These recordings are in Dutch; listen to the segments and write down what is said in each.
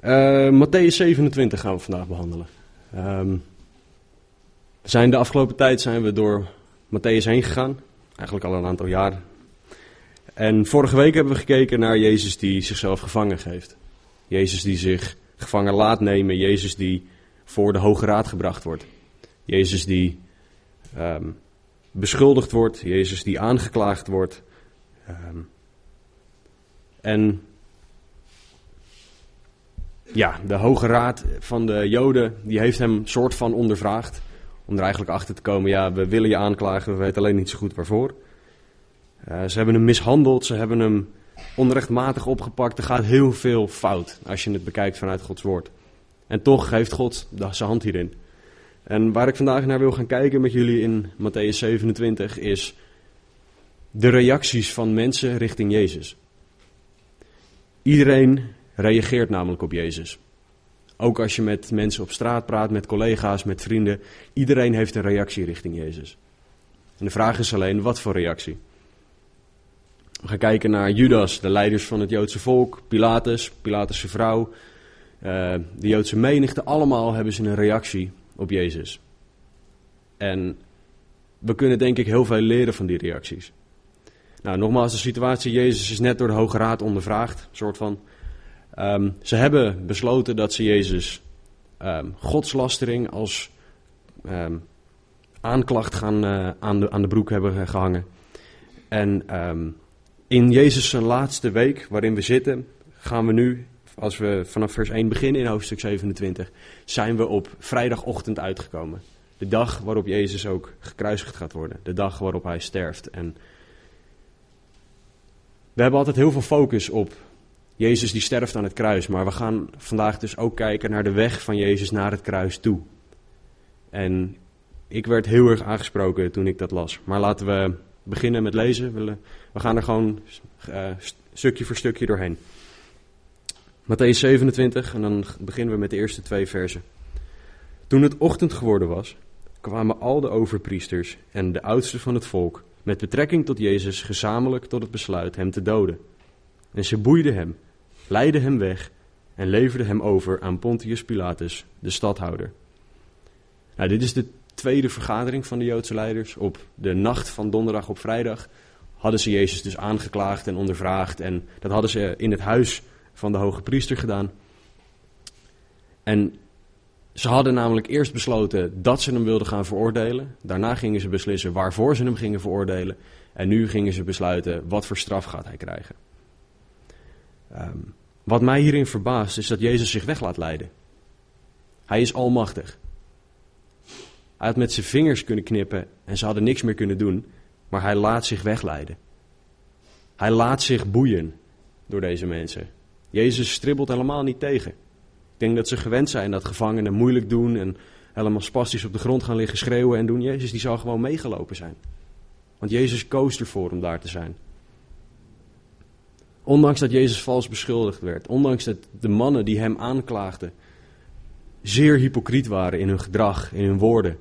Uh, Matthäus 27 gaan we vandaag behandelen. We zijn de afgelopen tijd zijn we door Matthäus heen gegaan. Eigenlijk al een aantal jaar. En vorige week hebben we gekeken naar Jezus die zichzelf gevangen geeft. Jezus die zich gevangen laat nemen. Jezus die voor de Hoge Raad gebracht wordt. Jezus die um, beschuldigd wordt. Jezus die aangeklaagd wordt. Um, en ja, de Hoge Raad van de Joden, die heeft hem soort van ondervraagd. Om er eigenlijk achter te komen, ja, we willen je aanklagen, we weten alleen niet zo goed waarvoor. Uh, ze hebben hem mishandeld, ze hebben hem onrechtmatig opgepakt. Er gaat heel veel fout als je het bekijkt vanuit Gods woord. En toch heeft God zijn hand hierin. En waar ik vandaag naar wil gaan kijken met jullie in Matthäus 27 is de reacties van mensen richting Jezus. Iedereen reageert namelijk op Jezus. Ook als je met mensen op straat praat, met collega's, met vrienden. Iedereen heeft een reactie richting Jezus. En de vraag is alleen, wat voor reactie? We gaan kijken naar Judas, de leiders van het Joodse volk, Pilatus, Pilatus' vrouw, uh, de Joodse menigte. Allemaal hebben ze een reactie op Jezus. En we kunnen denk ik heel veel leren van die reacties. Nou, nogmaals, de situatie, Jezus is net door de Hoge Raad ondervraagd, soort van. Um, ze hebben besloten dat ze Jezus um, godslastering als um, aanklacht gaan, uh, aan, de, aan de broek hebben gehangen. En in Jezus zijn laatste week, waarin we zitten, gaan we nu, als we vanaf vers 1 beginnen in hoofdstuk 27, zijn we op vrijdagochtend uitgekomen. De dag waarop Jezus ook gekruisigd gaat worden. De dag waarop hij sterft. En we hebben altijd heel veel focus op Jezus die sterft aan het kruis, maar we gaan vandaag dus ook kijken naar de weg van Jezus naar het kruis toe. En ik werd heel erg aangesproken toen ik dat las. Maar laten we beginnen met lezen. We gaan er gewoon uh, stukje voor stukje doorheen. Matthäus 27 en dan beginnen we met de eerste twee versen. Toen het ochtend geworden was, kwamen al de overpriesters en de oudsten van het volk met betrekking tot Jezus gezamenlijk tot het besluit hem te doden. En ze boeiden hem, leidden hem weg en leverden hem over aan Pontius Pilatus, de stadhouder. Nou, dit is de tweede vergadering van de Joodse leiders. Op de nacht van donderdag op vrijdag hadden ze Jezus dus aangeklaagd en ondervraagd. En dat hadden ze in het huis van de hoge priester gedaan. En ze hadden namelijk eerst besloten dat ze hem wilden gaan veroordelen. Daarna gingen ze beslissen waarvoor ze hem gingen veroordelen. En nu gingen ze besluiten wat voor straf gaat hij krijgen. Um, wat mij hierin verbaast is dat Jezus zich weg laat leiden. Hij is almachtig. Hij had met zijn vingers kunnen knippen en ze hadden niks meer kunnen doen, maar hij laat zich wegleiden. Hij laat zich boeien door deze mensen. Jezus stribbelt helemaal niet tegen. Ik denk dat ze gewend zijn dat gevangenen moeilijk doen en helemaal spastisch op de grond gaan liggen schreeuwen en doen. Jezus die zou gewoon meegelopen zijn. Want Jezus koos ervoor om daar te zijn. Ondanks dat Jezus vals beschuldigd werd, ondanks dat de mannen die hem aanklaagden zeer hypocriet waren in hun gedrag, in hun woorden,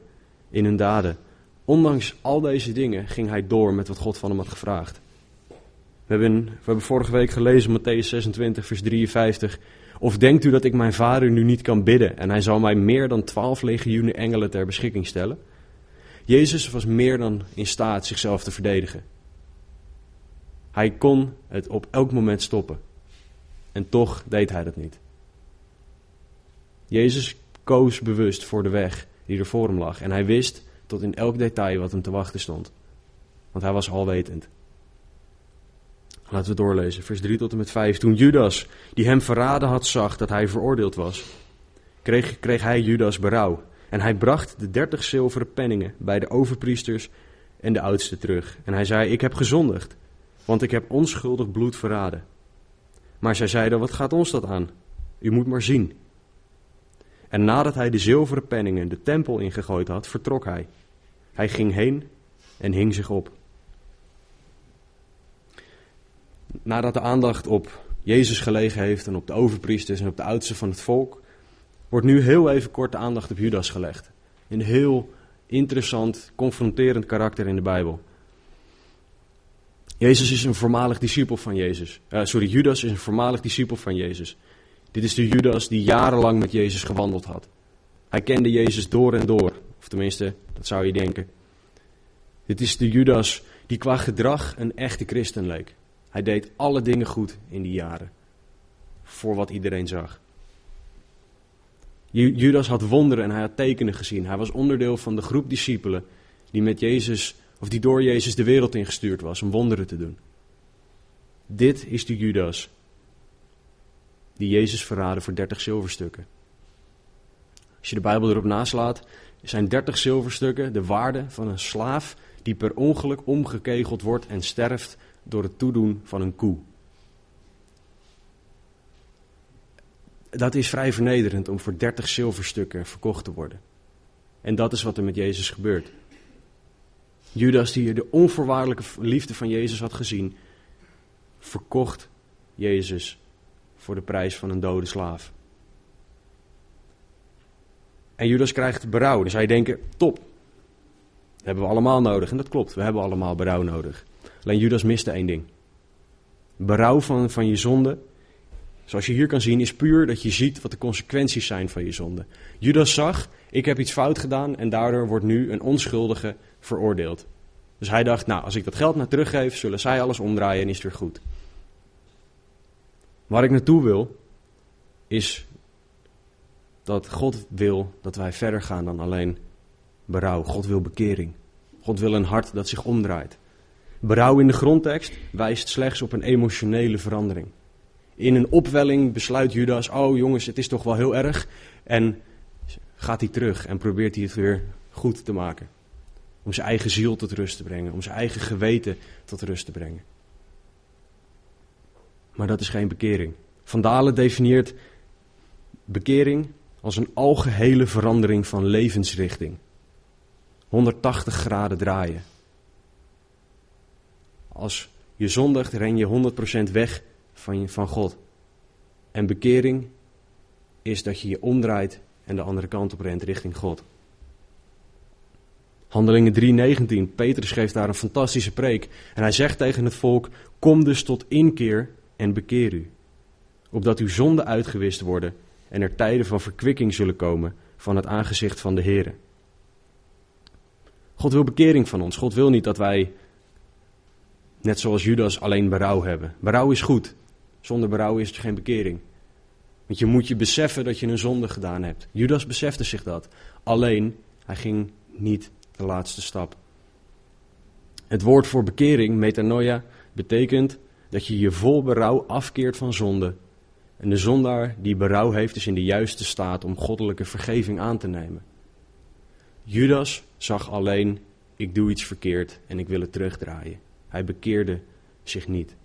in hun daden. Ondanks al deze dingen ging hij door met wat God van hem had gevraagd. We hebben, we hebben vorige week gelezen, Matthäus 26, vers 53. Of denkt u dat ik mijn vader nu niet kan bidden en hij zal mij meer dan twaalf legioenen engelen ter beschikking stellen? Jezus was meer dan in staat zichzelf te verdedigen. Hij kon het op elk moment stoppen. En toch deed hij dat niet. Jezus koos bewust voor de weg die er voor hem lag. En hij wist tot in elk detail wat hem te wachten stond. Want hij was alwetend. Laten we doorlezen, vers 3 tot en met 5. Toen Judas, die hem verraden had, zag dat hij veroordeeld was, kreeg, kreeg hij Judas berouw. En hij bracht de dertig zilveren penningen bij de overpriesters en de oudsten terug. En hij zei, ik heb gezondigd, want ik heb onschuldig bloed verraden. Maar zij zeiden, wat gaat ons dat aan? U moet maar zien. En nadat hij de zilveren penningen de tempel ingegooid had, vertrok hij. Hij ging heen en hing zich op. Nadat de aandacht op Jezus gelegen heeft en op de overpriesters en op de oudsten van het volk, wordt nu heel even kort de aandacht op Judas gelegd. Een heel interessant, confronterend karakter in de Bijbel. Jezus is een voormalig discipel van Jezus. Uh, sorry, Judas is een voormalig discipel van Jezus. Dit is de Judas die jarenlang met Jezus gewandeld had. Hij kende Jezus door en door, of tenminste, dat zou je denken. Dit is de Judas die qua gedrag een echte christen leek. Hij deed alle dingen goed in die jaren, voor wat iedereen zag. Judas had wonderen en hij had tekenen gezien. Hij was onderdeel van de groep discipelen die met Jezus, of die door Jezus de wereld ingestuurd was om wonderen te doen. Dit is de Judas die Jezus verraadde voor 30 zilverstukken. Als je de Bijbel erop naslaat, zijn 30 zilverstukken de waarde van een slaaf die per ongeluk omgekegeld wordt en sterft door het toedoen van een koe. Dat is vrij vernederend om voor 30 zilverstukken verkocht te worden. En dat is wat er met Jezus gebeurt. Judas, die de onvoorwaardelijke liefde van Jezus had gezien, verkocht Jezus voor de prijs van een dode slaaf. En Judas krijgt berouw. Zou je denken, top. Hebben we allemaal nodig. En dat klopt, we hebben allemaal berouw nodig. Alleen Judas miste één ding. Berouw van, van je zonde, zoals je hier kan zien, is puur dat je ziet wat de consequenties zijn van je zonde. Judas zag, ik heb iets fout gedaan en daardoor wordt nu een onschuldige veroordeeld. Dus hij dacht, nou, als ik dat geld naar teruggeef, zullen zij alles omdraaien en is het weer goed. Waar ik naartoe wil, is dat God wil dat wij verder gaan dan alleen berouw. God wil bekering. God wil een hart dat zich omdraait. Berouw in de grondtekst wijst slechts op een emotionele verandering. In een opwelling besluit Judas: Oh jongens, het is toch wel heel erg. En gaat hij terug en probeert hij het weer goed te maken. Om zijn eigen ziel tot rust te brengen, om zijn eigen geweten tot rust te brengen. Maar dat is geen bekering. Van Dalen definieert bekering als een algehele verandering van levensrichting. 180 graden draaien. Als je zondigt, ren je 100% weg van, van God. En bekering is dat je je omdraait en de andere kant op rent richting God. Handelingen 3:19. Petrus geeft daar een fantastische preek. En hij zegt tegen het volk: Kom dus tot inkeer en bekeer u. Opdat uw zonden uitgewist worden en er tijden van verkwikking zullen komen van het aangezicht van de Heer. God wil bekering van ons. God wil niet dat wij, net zoals Judas, alleen berouw hebben. Berouw is goed. Zonder berouw is er geen bekering. Want je moet je beseffen dat je een zonde gedaan hebt. Judas besefte zich dat. Alleen, hij ging niet de laatste stap. Het woord voor bekering, metanoia, betekent dat je je vol berouw afkeert van zonde. En de zondaar die berouw heeft, is in de juiste staat om goddelijke vergeving aan te nemen. Judas zag alleen, ik doe iets verkeerd en ik wil het terugdraaien. Hij bekeerde zich niet.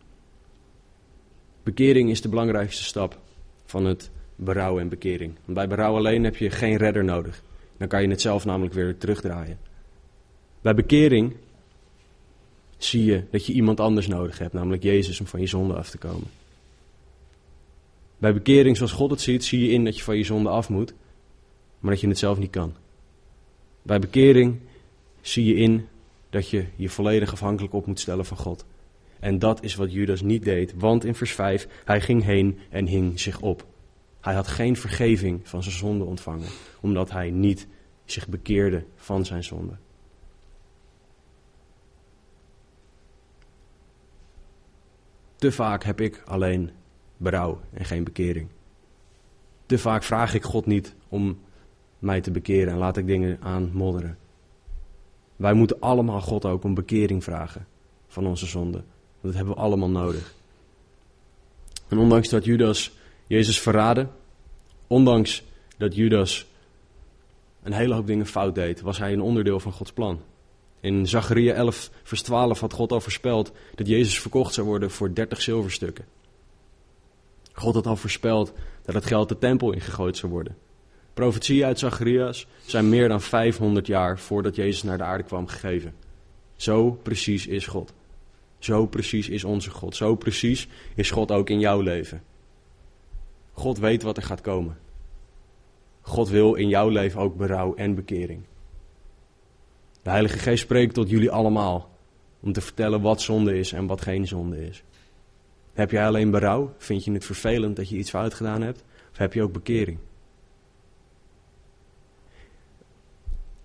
Bekering is de belangrijkste stap van het berouw en bekering. Want bij berouw alleen heb je geen redder nodig. Dan kan je het zelf namelijk weer terugdraaien. Bij bekering zie je dat je iemand anders nodig hebt, namelijk Jezus, om van je zonde af te komen. Bij bekering zoals God het ziet, zie je in dat je van je zonde af moet, maar dat je het zelf niet kan. Bij bekering zie je in dat je je volledig afhankelijk op moet stellen van God. En dat is wat Judas niet deed, want in vers 5, hij ging heen en hing zich op. Hij had geen vergeving van zijn zonde ontvangen, omdat hij niet zich bekeerde van zijn zonde. Te vaak heb ik alleen berouw en geen bekering. Te vaak vraag ik God niet om mij te bekeren en laat ik dingen aanmodderen. Wij moeten allemaal God ook om bekering vragen van onze zonden. Dat hebben we allemaal nodig. En ondanks dat Judas Jezus verraadde, ondanks dat Judas een hele hoop dingen fout deed, was hij een onderdeel van Gods plan. In Zacharia 11, vers 12 had God al voorspeld dat Jezus verkocht zou worden voor 30 zilverstukken. God had al voorspeld dat het geld de tempel ingegooid zou worden. Profetieën uit Zacharias zijn meer dan 500 jaar voordat Jezus naar de aarde kwam gegeven. Zo precies is God. Zo precies is onze God. Zo precies is God ook in jouw leven. God weet wat er gaat komen. God wil in jouw leven ook berouw en bekering. De Heilige Geest spreekt tot jullie allemaal om te vertellen wat zonde is en wat geen zonde is. Heb jij alleen berouw? Vind je het vervelend dat je iets fout gedaan hebt? Of heb je ook bekering?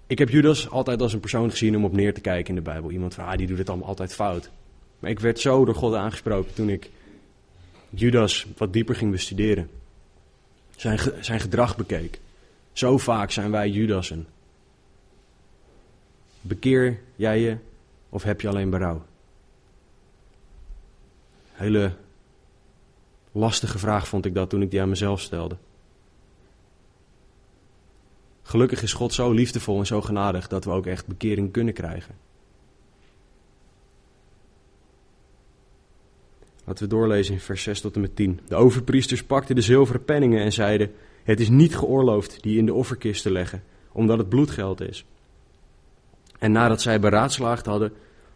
Ik heb Judas altijd als een persoon gezien om op neer te kijken in de Bijbel. Iemand van, ah, die doet het allemaal altijd fout. Maar ik werd zo door God aangesproken toen ik Judas wat dieper ging bestuderen. Zijn, zijn gedrag bekeek. Zo vaak zijn wij Judassen. Bekeer jij je of heb je alleen berouw? Hele lastige vraag vond ik dat toen ik die aan mezelf stelde. Gelukkig is God zo liefdevol en zo genadig dat we ook echt bekering kunnen krijgen. Laten we doorlezen in vers 6 tot en met 10. De overpriesters pakten de zilveren penningen en zeiden: Het is niet geoorloofd die in de offerkist te leggen, omdat het bloedgeld is. En nadat zij beraadslaagd hadden,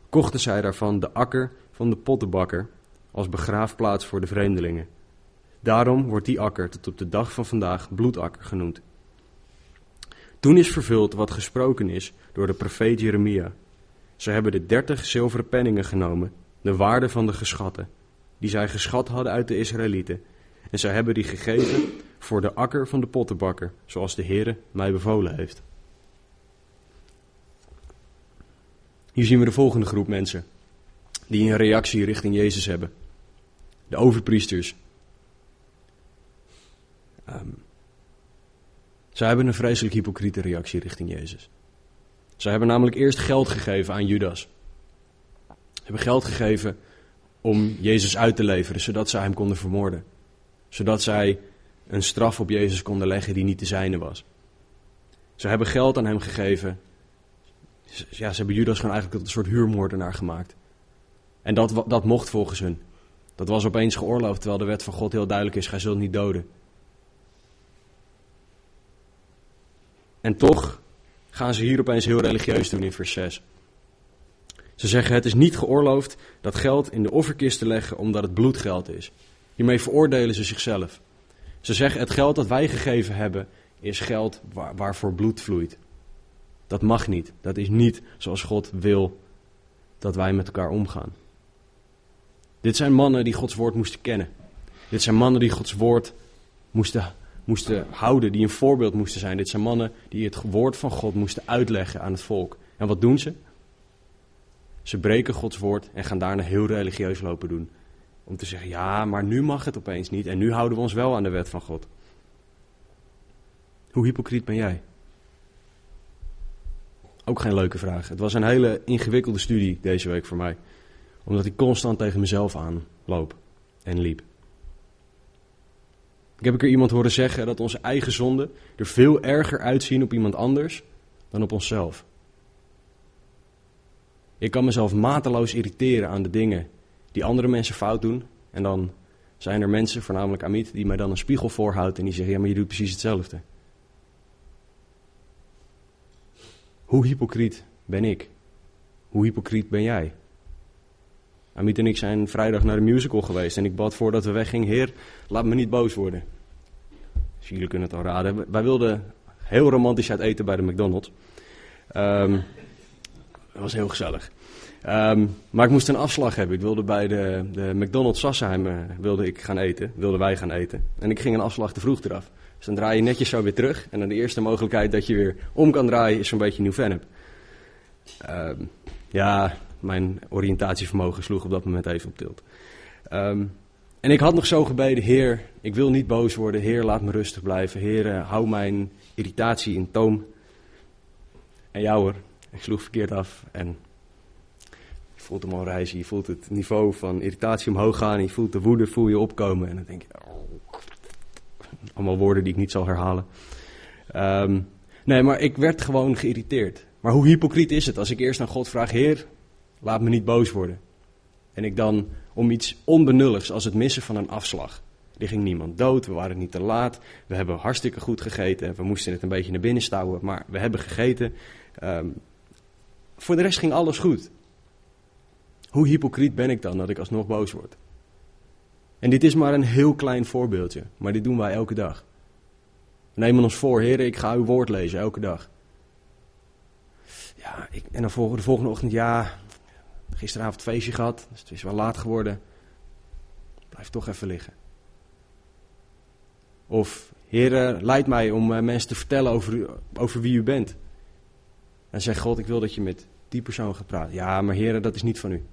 kochten zij daarvan de akker van de pottenbakker als begraafplaats voor de vreemdelingen. Daarom wordt die akker tot op de dag van vandaag bloedakker genoemd. Toen is vervuld wat gesproken is door de profeet Jeremia. Ze hebben de dertig zilveren penningen genomen, de waarde van de geschatten, die zij geschat hadden uit de Israëlieten. En zij hebben die gegeven voor de akker van de pottenbakker, zoals de Heere mij bevolen heeft. Hier zien we de volgende groep mensen die een reactie richting Jezus hebben. De overpriesters. Um, zij hebben een vreselijk hypocriete reactie richting Jezus. Zij hebben namelijk eerst geld gegeven aan Judas. Ze hebben geld gegeven om Jezus uit te leveren, zodat zij hem konden vermoorden. Zodat zij een straf op Jezus konden leggen die niet de zijne was. Ze hebben geld aan hem gegeven. Ja, ze hebben Judas gewoon eigenlijk tot een soort huurmoordenaar gemaakt. En dat, dat mocht volgens hun. Dat was opeens geoorloofd, terwijl de wet van God heel duidelijk is: gij zult niet doden. En toch gaan ze hier opeens heel religieus doen in vers 6. Ze zeggen het is niet geoorloofd dat geld in de offerkist te leggen omdat het bloedgeld is. Hiermee veroordelen ze zichzelf. Ze zeggen het geld dat wij gegeven hebben is geld waar, waarvoor bloed vloeit. Dat mag niet. Dat is niet zoals God wil dat wij met elkaar omgaan. Dit zijn mannen die Gods woord moesten kennen. Dit zijn mannen die Gods woord moesten moesten houden, die een voorbeeld moesten zijn. Dit zijn mannen die het woord van God moesten uitleggen aan het volk. En wat doen ze? Ze breken Gods woord en gaan daarna heel religieus lopen doen. Om te zeggen, ja, maar nu mag het opeens niet en nu houden we ons wel aan de wet van God. Hoe hypocriet ben jij? Ook geen leuke vraag. Het was een hele ingewikkelde studie deze week voor mij. Omdat ik constant tegen mezelf aanloop en liep. Ik heb een keer iemand horen zeggen dat onze eigen zonden er veel erger uitzien op iemand anders dan op onszelf. Ik kan mezelf mateloos irriteren aan de dingen die andere mensen fout doen. En dan zijn er mensen, voornamelijk Amit, die mij dan een spiegel voorhoudt en die zeggen: Ja, maar je doet precies hetzelfde. Hoe hypocriet ben ik? Hoe hypocriet ben jij? Amit en ik zijn vrijdag naar de musical geweest en ik bad voordat we weggingen, Heer, laat me niet boos worden. Dus jullie kunnen het al raden. Wij wilden heel romantisch uit eten bij de McDonald's. Um, dat was heel gezellig. Um, maar ik moest een afslag hebben. Ik wilde bij de, de McDonald's Sassheim uh, wilde ik gaan eten. Wilden wij gaan eten. En ik ging een afslag te vroeg eraf. Dus dan draai je netjes zo weer terug. En dan de eerste mogelijkheid dat je weer om kan draaien is zo'n beetje Nieuw-Vennep. Um, ja, mijn oriëntatievermogen sloeg op dat moment even op tilt. Um, en ik had nog zo gebeden, Heer, ik wil niet boos worden. Heer, laat me rustig blijven. Heer, uh, hou mijn irritatie in toom. En jou hoor, ik sloeg verkeerd af. En je voelt hem al reizen. Je voelt het niveau van irritatie omhoog gaan. Je voelt de woede, voel je opkomen. En dan denk je, oh, allemaal woorden die ik niet zal herhalen. Um, nee, maar ik werd gewoon geïrriteerd. Maar hoe hypocriet is het als ik eerst aan God vraag, Heer, laat me niet boos worden. En ik dan om iets onbenulligs als het missen van een afslag. Er ging niemand dood, we waren niet te laat, we hebben hartstikke goed gegeten, we moesten het een beetje naar binnen stouwen, maar we hebben gegeten. Um, voor de rest ging alles goed. Hoe hypocriet ben ik dan dat ik alsnog boos word? En dit is maar een heel klein voorbeeldje, maar dit doen wij elke dag. We nemen ons voor, heren, ik ga uw woord lezen elke dag. Ja, ik, en dan de volgende ochtend, ja, gisteravond feestje gehad, dus het is wel laat geworden. Blijf toch even liggen. Of, Heer, leid mij om eh, mensen te vertellen over, over wie u bent. En zeg God, ik wil dat je met die persoon gaat praten. Ja, maar Heer, dat is niet van u.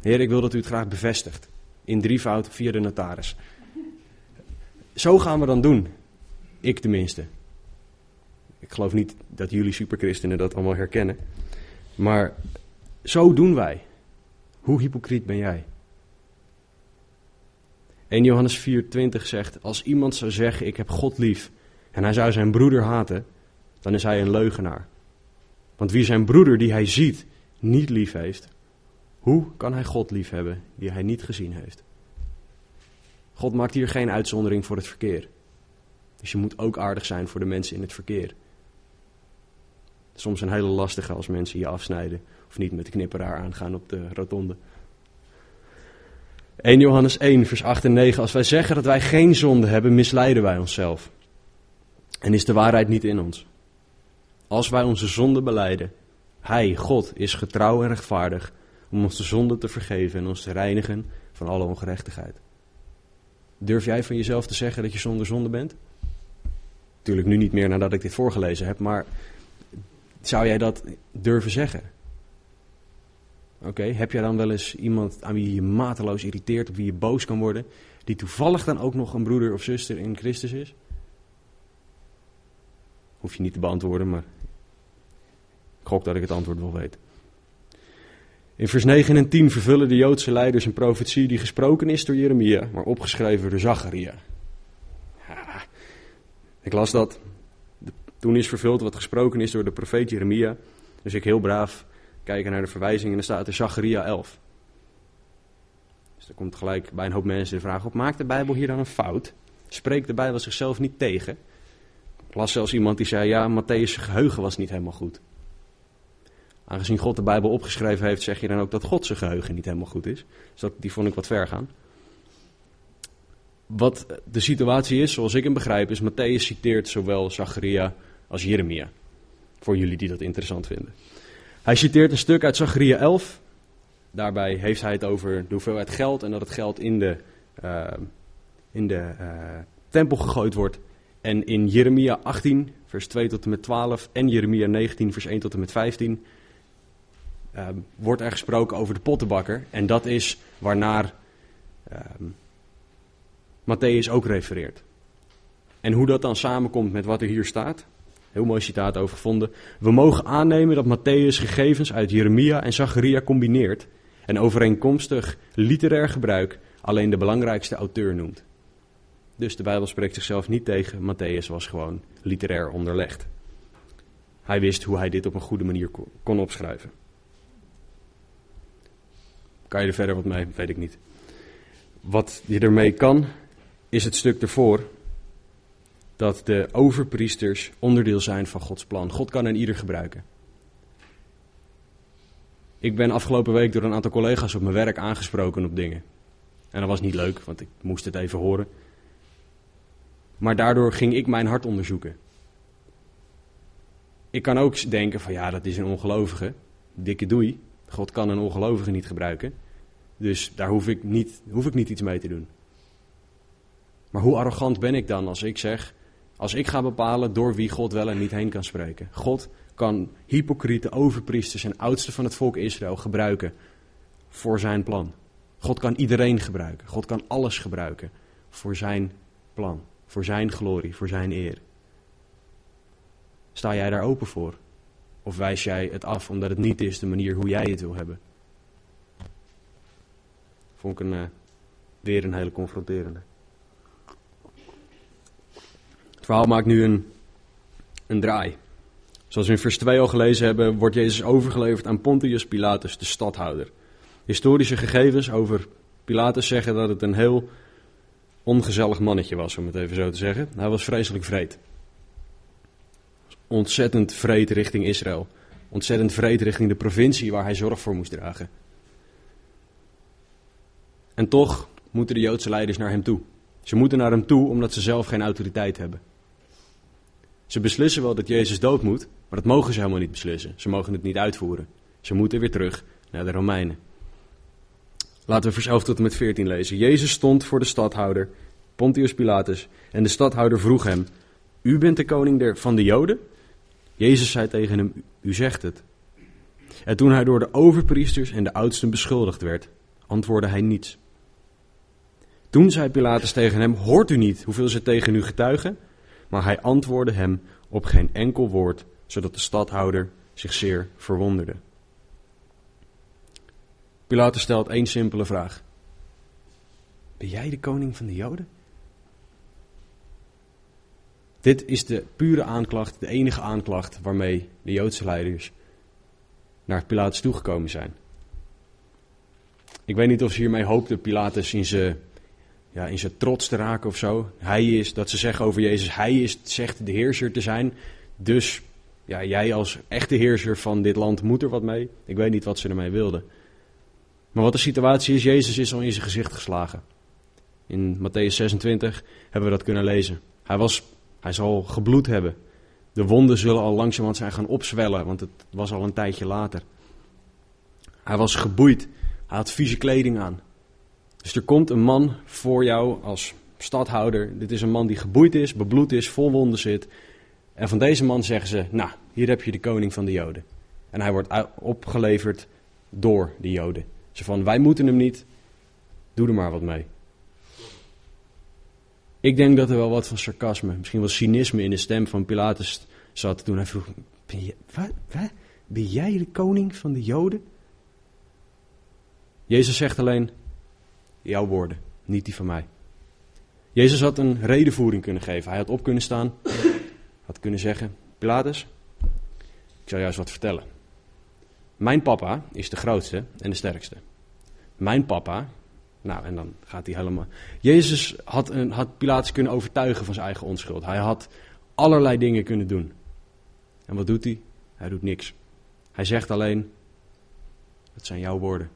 Heer, ik wil dat u het graag bevestigt. In drievoud via de notaris. Zo gaan we dan doen. Ik tenminste. Ik geloof niet dat jullie superchristenen dat allemaal herkennen. Maar zo doen wij. Hoe hypocriet ben jij? 1 Johannes 4:20 zegt: Als iemand zou zeggen: Ik heb God lief. en hij zou zijn broeder haten. dan is hij een leugenaar. Want wie zijn broeder die hij ziet niet lief heeft. hoe kan hij God lief hebben die hij niet gezien heeft? God maakt hier geen uitzondering voor het verkeer. Dus je moet ook aardig zijn voor de mensen in het verkeer. Soms een hele lastige als mensen je afsnijden of niet met de knipperaar aangaan op de rotonde. 1 Johannes 1, vers 8 en 9. Als wij zeggen dat wij geen zonde hebben, misleiden wij onszelf. En is de waarheid niet in ons. Als wij onze zonde beleiden, Hij, God, is getrouw en rechtvaardig om ons de zonde te vergeven en ons te reinigen van alle ongerechtigheid. Durf jij van jezelf te zeggen dat je zonder zonde bent? Natuurlijk nu niet meer nadat ik dit voorgelezen heb, maar zou jij dat durven zeggen? Oké, heb jij dan wel eens iemand aan wie je mateloos irriteert, op wie je boos kan worden, die toevallig dan ook nog een broeder of zuster in Christus is? Hoef je niet te beantwoorden, maar ik gok dat ik het antwoord wel weet. In vers 9 en 10 vervullen de Joodse leiders een profetie die gesproken is door Jeremia, maar opgeschreven door Zacharia. Ik las dat. Toen is vervuld wat gesproken is door de profeet Jeremia. Dus ik heel braaf kijken naar de verwijzing en dan staat er Zacharia 11. Dus er komt gelijk bij een hoop mensen de vraag op, maakt de Bijbel hier dan een fout? Spreekt de Bijbel zichzelf niet tegen? Ik las zelfs iemand die zei, ja, Matthäus' geheugen was niet helemaal goed. Aangezien God de Bijbel opgeschreven heeft, zeg je dan ook dat God zijn geheugen niet helemaal goed is. Dus dat, die vond ik wat ver gaan. Wat de situatie is, zoals ik hem begrijp, is Matthäus citeert zowel Zacharia als Jeremia. Voor jullie die dat interessant vinden. Hij citeert een stuk uit Zacharia 11. Daarbij heeft hij het over de hoeveelheid geld en dat het geld in de, uh, in de uh, tempel gegooid wordt. En in Jeremia 18, vers 2 tot en met 12 en Jeremia 19, vers 1 tot en met 15 uh, wordt er gesproken over de pottenbakker. En dat is waarnaar Matthäus ook refereert. En hoe dat dan samenkomt met wat er hier staat, Heel mooi citaat over gevonden. We mogen aannemen dat Matthäus gegevens uit Jeremia en Zacharia combineert en overeenkomstig literair gebruik alleen de belangrijkste auteur noemt. Dus de Bijbel spreekt zichzelf niet tegen, Matthäus was gewoon literair onderlegd. Hij wist hoe hij dit op een goede manier kon opschrijven. Kan je er verder wat mee? Weet ik niet. Wat je ermee kan, is het stuk ervoor, dat de overpriesters onderdeel zijn van Gods plan. God kan een ieder gebruiken. Ik ben afgelopen week door een aantal collega's op mijn werk aangesproken op dingen. En dat was niet leuk, want ik moest het even horen. Maar daardoor ging ik mijn hart onderzoeken. Ik kan ook denken van ja, dat is een ongelovige. Dikke doei. God kan een ongelovige niet gebruiken. Dus daar hoef ik niet, hoef ik niet iets mee te doen. Maar hoe arrogant ben ik dan als ik zeg: als ik ga bepalen door wie God wel en niet heen kan spreken. God kan hypocriete overpriesters en oudsten van het volk Israël gebruiken voor zijn plan. God kan iedereen gebruiken. God kan alles gebruiken voor zijn plan, voor zijn glorie, voor zijn eer. Sta jij daar open voor? Of wijs jij het af omdat het niet is de manier hoe jij het wil hebben? Vond ik een, uh, weer een hele confronterende verhaal maakt nu een, een draai. Zoals we in vers 2 al gelezen hebben, wordt Jezus overgeleverd aan Pontius Pilatus, de stadhouder. Historische gegevens over Pilatus zeggen dat het een heel ongezellig mannetje was, om het even zo te zeggen. Hij was vreselijk vreed. Ontzettend vreed richting Israël. Ontzettend vreed richting de provincie waar hij zorg voor moest dragen. En toch moeten de Joodse leiders naar hem toe. Ze moeten naar hem toe omdat ze zelf geen autoriteit hebben. Ze beslissen wel dat Jezus dood moet, maar dat mogen ze helemaal niet beslissen. Ze mogen het niet uitvoeren. Ze moeten weer terug naar de Romeinen. Laten we vers 11 tot en met 14 lezen. Jezus stond voor de stadhouder, Pontius Pilatus, en de stadhouder vroeg hem: U bent de koning van de Joden? Jezus zei tegen hem: U zegt het. En toen hij door de overpriesters en de oudsten beschuldigd werd, antwoordde hij niets. Toen zei Pilatus tegen hem: Hoort u niet hoeveel ze tegen u getuigen? Maar hij antwoordde hem op geen enkel woord, zodat de stadhouder zich zeer verwonderde. Pilatus stelt één simpele vraag: Ben jij de koning van de Joden? Dit is de pure aanklacht, de enige aanklacht waarmee de Joodse leiders naar Pilatus toegekomen zijn. Ik weet niet of ze hiermee hoopten Pilatus in zijn, ja, in zijn trots te raken of zo. Hij is, dat ze zeggen over Jezus, hij is, zegt de heerser te zijn. Dus ja, jij als echte heerser van dit land moet er wat mee. Ik weet niet wat ze ermee wilden. Maar wat de situatie is, Jezus is al in zijn gezicht geslagen. In Matthäus 26 hebben we dat kunnen lezen. Hij, was, hij zal gebloed hebben. De wonden zullen al langzamerhand zijn gaan opzwellen, want het was al een tijdje later. Hij was geboeid. Hij had vieze kleding aan. Dus er komt een man voor jou als stadhouder. Dit is een man die geboeid is, bebloed is, vol wonden zit. En van deze man zeggen ze: Nou, hier heb je de koning van de Joden. En hij wordt opgeleverd door de Joden. Van: Wij moeten hem niet, doe er maar wat mee. Ik denk dat er wel wat van sarcasme, misschien wel cynisme in de stem van Pilatus zat toen hij vroeg: Ben, wat? ben jij de koning van de Joden? Jezus zegt alleen: Jouw woorden, niet die van mij. Jezus had een redenvoering kunnen geven. Hij had op kunnen staan, had kunnen zeggen: Pilatus, ik zal jou eens wat vertellen. Mijn papa is de grootste en de sterkste. Mijn papa, nou en dan gaat hij helemaal. Jezus had, een, had Pilatus kunnen overtuigen van zijn eigen onschuld. Hij had allerlei dingen kunnen doen. En wat doet hij? Hij doet niks. Hij zegt alleen: Het zijn jouw woorden.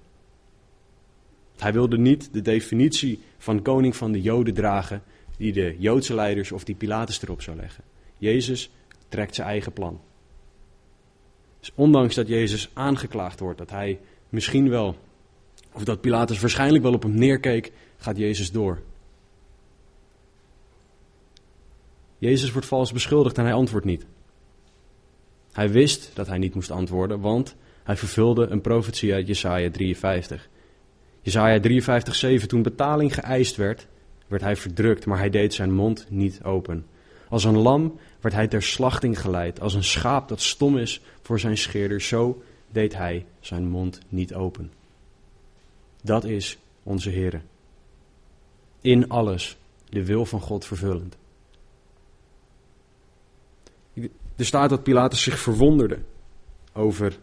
Hij wilde niet de definitie van koning van de Joden dragen die de Joodse leiders of die Pilatus erop zou leggen. Jezus trekt zijn eigen plan. Dus ondanks dat Jezus aangeklaagd wordt, dat hij misschien wel, of dat Pilatus waarschijnlijk wel op hem neerkeek, gaat Jezus door. Jezus wordt vals beschuldigd en hij antwoordt niet. Hij wist dat hij niet moest antwoorden, want hij vervulde een profetie uit Jesaja 53. Jesaja 53, 7, toen betaling geëist werd, werd hij verdrukt, maar hij deed zijn mond niet open. Als een lam werd hij ter slachting geleid, als een schaap dat stom is voor zijn scheerder, zo deed hij zijn mond niet open. Dat is onze Heer. In alles de wil van God vervullend. Er staat dat Pilatus zich verwonderde over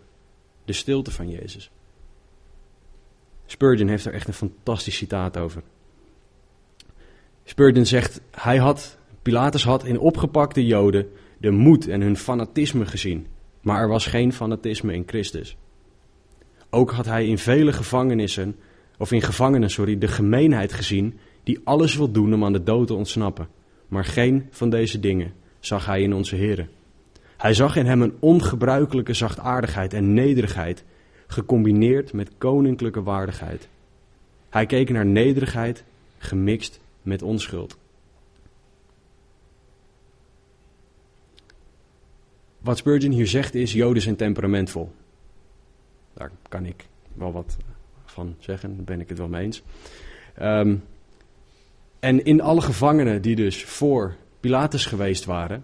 de stilte van Jezus. Spurgeon heeft er echt een fantastisch citaat over. Spurgeon zegt, hij had, Pilatus had in opgepakte Joden de moed en hun fanatisme gezien, maar er was geen fanatisme in Christus. Ook had hij in vele gevangenissen, of in gevangenen, sorry, de gemeenheid gezien die alles wil doen om aan de dood te ontsnappen. Maar geen van deze dingen zag hij in onze Heren. Hij zag in hem een ongebruikelijke zachtaardigheid en nederigheid gecombineerd met koninklijke waardigheid. Hij keek naar nederigheid gemixt met onschuld. Wat Spurgeon hier zegt is: Joden zijn temperamentvol. Daar kan ik wel wat van zeggen, daar ben ik het wel mee eens. Ehm, en in alle gevangenen die dus voor Pilatus geweest waren,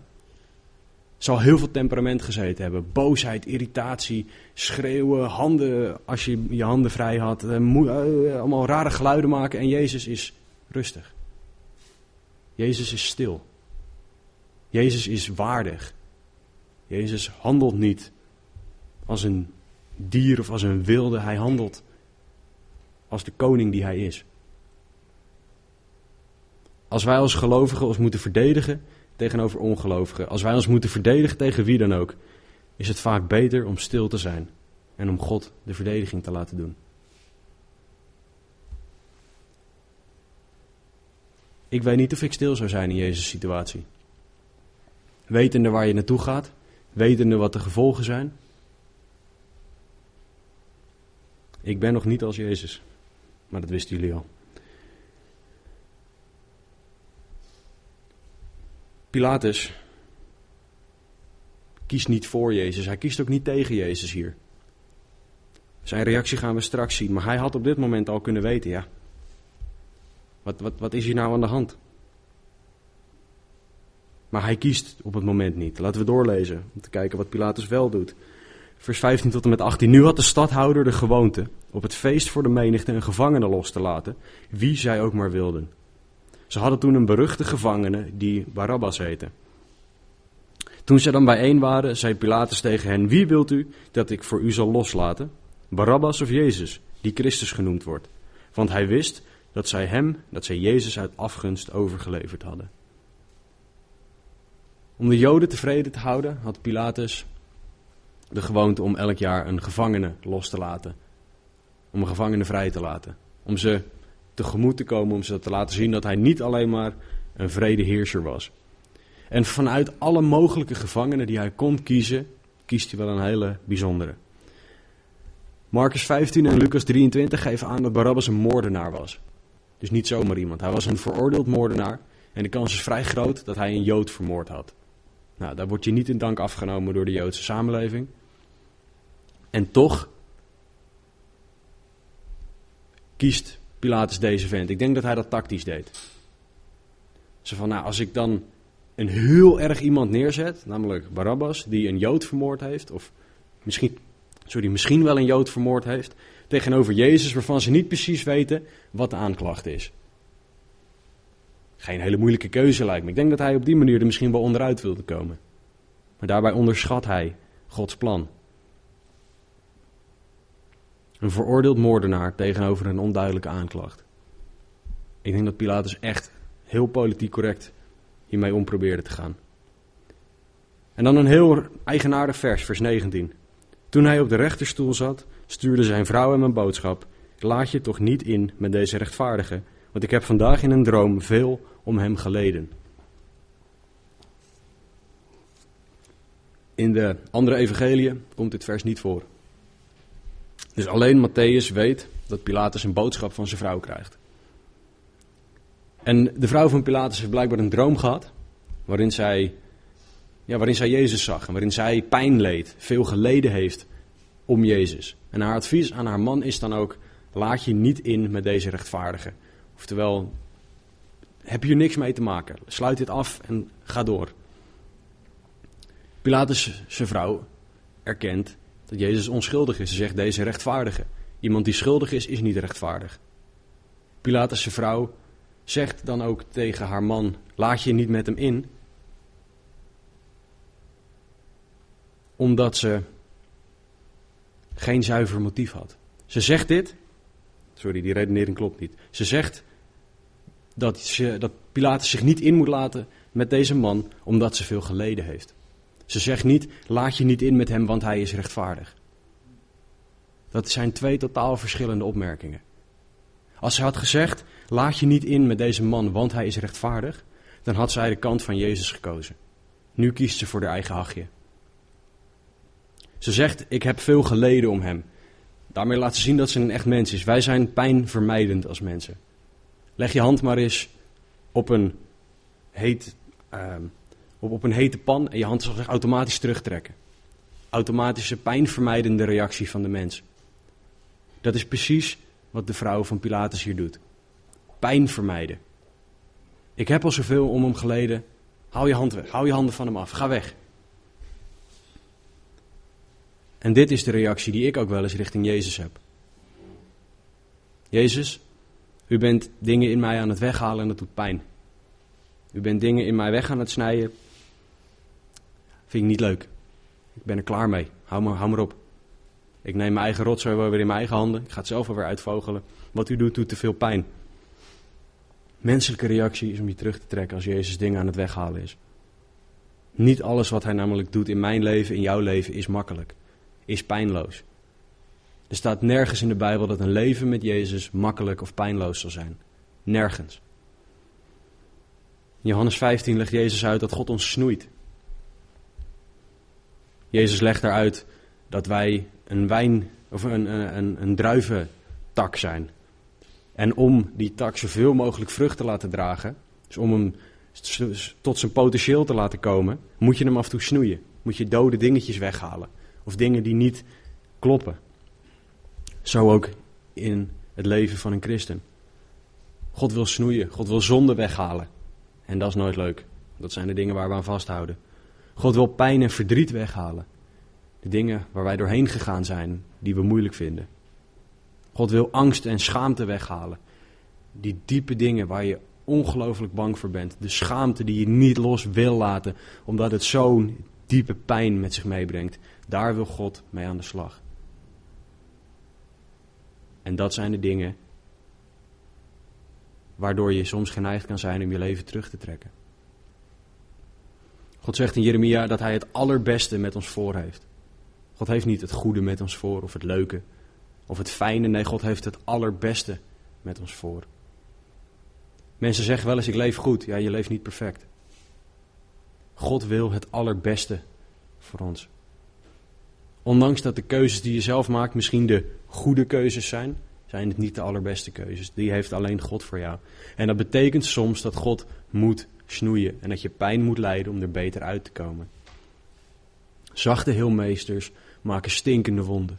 zal heel veel temperament gezeten hebben. Boosheid, irritatie, schreeuwen, handen als je je handen vrij had. Uh, allemaal rare geluiden maken. En Jezus is rustig. Jezus is stil. Jezus is waardig. Jezus handelt niet als een dier of als een wilde. Hij handelt als de koning die hij is. Als wij als gelovigen ons moeten verdedigen, tegenover ongelovigen, als wij ons moeten verdedigen tegen wie dan ook, is het vaak beter om stil te zijn en om God de verdediging te laten doen. Ik weet niet of ik stil zou zijn in Jezus' situatie. Wetende waar je naartoe gaat, wetende wat de gevolgen zijn. Ik ben nog niet als Jezus. Maar dat wisten jullie al. Pilatus kiest niet voor Jezus. Hij kiest ook niet tegen Jezus hier. Zijn reactie gaan we straks zien. Maar hij had op dit moment al kunnen weten, ja. Wat, wat, wat is hier nou aan de hand? Maar hij kiest op het moment niet. Laten we doorlezen om te kijken wat Pilatus wel doet. Vers 15 tot en met 18. Nu had de stadhouder de gewoonte op het feest voor de menigte een gevangene los te laten, wie zij ook maar wilden. Ze hadden toen een beruchte gevangene die Barabbas heette. Toen zij dan bijeen waren, zei Pilatus tegen hen: Wie wilt u dat ik voor u zal loslaten? Barabbas of Jezus, die Christus genoemd wordt? Want hij wist dat zij hem, dat zij Jezus uit afgunst overgeleverd hadden. Om de Joden tevreden te houden, had Pilatus de gewoonte om elk jaar een gevangene los te laten. Om een gevangene vrij te laten. Om ze tegemoet te komen, om ze te laten zien dat hij niet alleen maar een vredeheerser was. En vanuit alle mogelijke gevangenen die hij kon kiezen, kiest hij wel een hele bijzondere. Marcus 15 en Lucas 23 geven aan dat Barabbas een moordenaar was. Dus niet zomaar iemand. Hij was een veroordeeld moordenaar. En de kans is vrij groot dat hij een Jood vermoord had. Nou, daar wordt je niet in dank afgenomen door de Joodse samenleving. En toch kiest Pilatus deze vent. Ik denk dat hij dat tactisch deed. Ze van, nou, als ik dan een heel erg iemand neerzet, namelijk Barabbas, die een Jood vermoord heeft, of misschien, sorry, misschien wel een Jood vermoord heeft, tegenover Jezus, waarvan ze niet precies weten wat de aanklacht is. Geen hele moeilijke keuze lijkt me. Ik denk dat hij op die manier er misschien wel onderuit wilde komen. Maar daarbij onderschat hij Gods plan. Een veroordeeld moordenaar tegenover een onduidelijke aanklacht. Ik denk dat Pilatus echt heel politiek correct hiermee om probeerde te gaan. En dan een heel eigenaardig vers, vers 19. Toen hij op de rechterstoel zat, stuurde zijn vrouw hem een boodschap. Laat je toch niet in met deze rechtvaardige, want ik heb vandaag in een droom veel om hem geleden. In de andere evangeliën komt dit vers niet voor. Dus alleen Matthäus weet dat Pilatus een boodschap van zijn vrouw krijgt. En de vrouw van Pilatus heeft blijkbaar een droom gehad, waarin zij, ja, waarin zij Jezus zag en waarin zij pijn leed, veel geleden heeft om Jezus. En haar advies aan haar man is dan ook, laat je niet in met deze rechtvaardige. Oftewel, heb je hier niks mee te maken. Sluit dit af en ga door. Pilatus, vrouw, erkent dat Jezus onschuldig is. Ze zegt deze rechtvaardige. Iemand die schuldig is, is niet rechtvaardig. Pilatus, vrouw, zegt dan ook tegen haar man: laat je niet met hem in. Omdat ze geen zuiver motief had. Ze zegt dit. Sorry, die redenering klopt niet. Ze zegt dat, ze, dat Pilatus zich niet in moet laten met deze man omdat ze veel geleden heeft. Ze zegt niet, laat je niet in met hem, want hij is rechtvaardig. Dat zijn twee totaal verschillende opmerkingen. Als ze had gezegd, laat je niet in met deze man, want hij is rechtvaardig, dan had zij de kant van Jezus gekozen. Nu kiest ze voor haar eigen hachje. Ze zegt, ik heb veel geleden om hem. Daarmee laat ze zien dat ze een echt mens is. Wij zijn pijnvermijdend als mensen. Leg je hand maar eens op een, heet, uh, op, op een hete pan en je hand zal zich automatisch terugtrekken. Automatische pijnvermijdende reactie van de mens. Dat is precies wat de vrouw van Pilatus hier doet. Pijn vermijden. Ik heb al zoveel om hem geleden. Hou je hand weg. Hou je handen van hem af. Ga weg. En dit is de reactie die ik ook wel eens richting Jezus heb. Jezus, u bent dingen in mij aan het weghalen en dat doet pijn. U bent dingen in mij weg aan het snijden. Vind ik niet leuk. Ik ben er klaar mee. Hou maar, hou op. Ik neem mijn eigen rotzooi weer in mijn eigen handen. Ik ga het zelf alweer uitvogelen. Wat u doet, doet te veel pijn. Menselijke reactie is om je terug te trekken als Jezus dingen aan het weghalen is. Niet alles wat hij namelijk doet in mijn leven, in jouw leven, is makkelijk. Is pijnloos. Er staat nergens in de Bijbel dat een leven met Jezus makkelijk of pijnloos zal zijn. Nergens. In Johannes 15 legt Jezus uit dat God ons snoeit. Jezus legt eruit dat wij een wijn of een, een, een druiventak zijn. En om die tak zoveel mogelijk vrucht te laten dragen, dus om hem tot zijn potentieel te laten komen, moet je hem af en toe snoeien. Moet je dode dingetjes weghalen. Of dingen die niet kloppen. Zo ook in het leven van een christen. God wil snoeien, God wil zonde weghalen. En dat is nooit leuk. Dat zijn de dingen waar we aan vasthouden. God wil pijn en verdriet weghalen. De dingen waar wij doorheen gegaan zijn, die we moeilijk vinden. God wil angst en schaamte weghalen. Die diepe dingen waar je ongelooflijk bang voor bent. De schaamte die je niet los wil laten, omdat het zo'n diepe pijn met zich meebrengt. Daar wil God mee aan de slag. En dat zijn de dingen waardoor je soms geneigd kan zijn om je leven terug te trekken. God zegt in Jeremia dat hij het allerbeste met ons voor heeft. God heeft niet het goede met ons voor of het leuke of het fijne. Nee, God heeft het allerbeste met ons voor. Mensen zeggen wel eens: ik leef goed. Ja, je leeft niet perfect. God wil het allerbeste voor ons. Ondanks dat de keuzes die je zelf maakt misschien de goede keuzes zijn, zijn het niet de allerbeste keuzes. Die heeft alleen God voor jou. En dat betekent soms dat God moet snoeien en dat je pijn moet lijden om er beter uit te komen. Zachte heelmeesters maken stinkende wonden.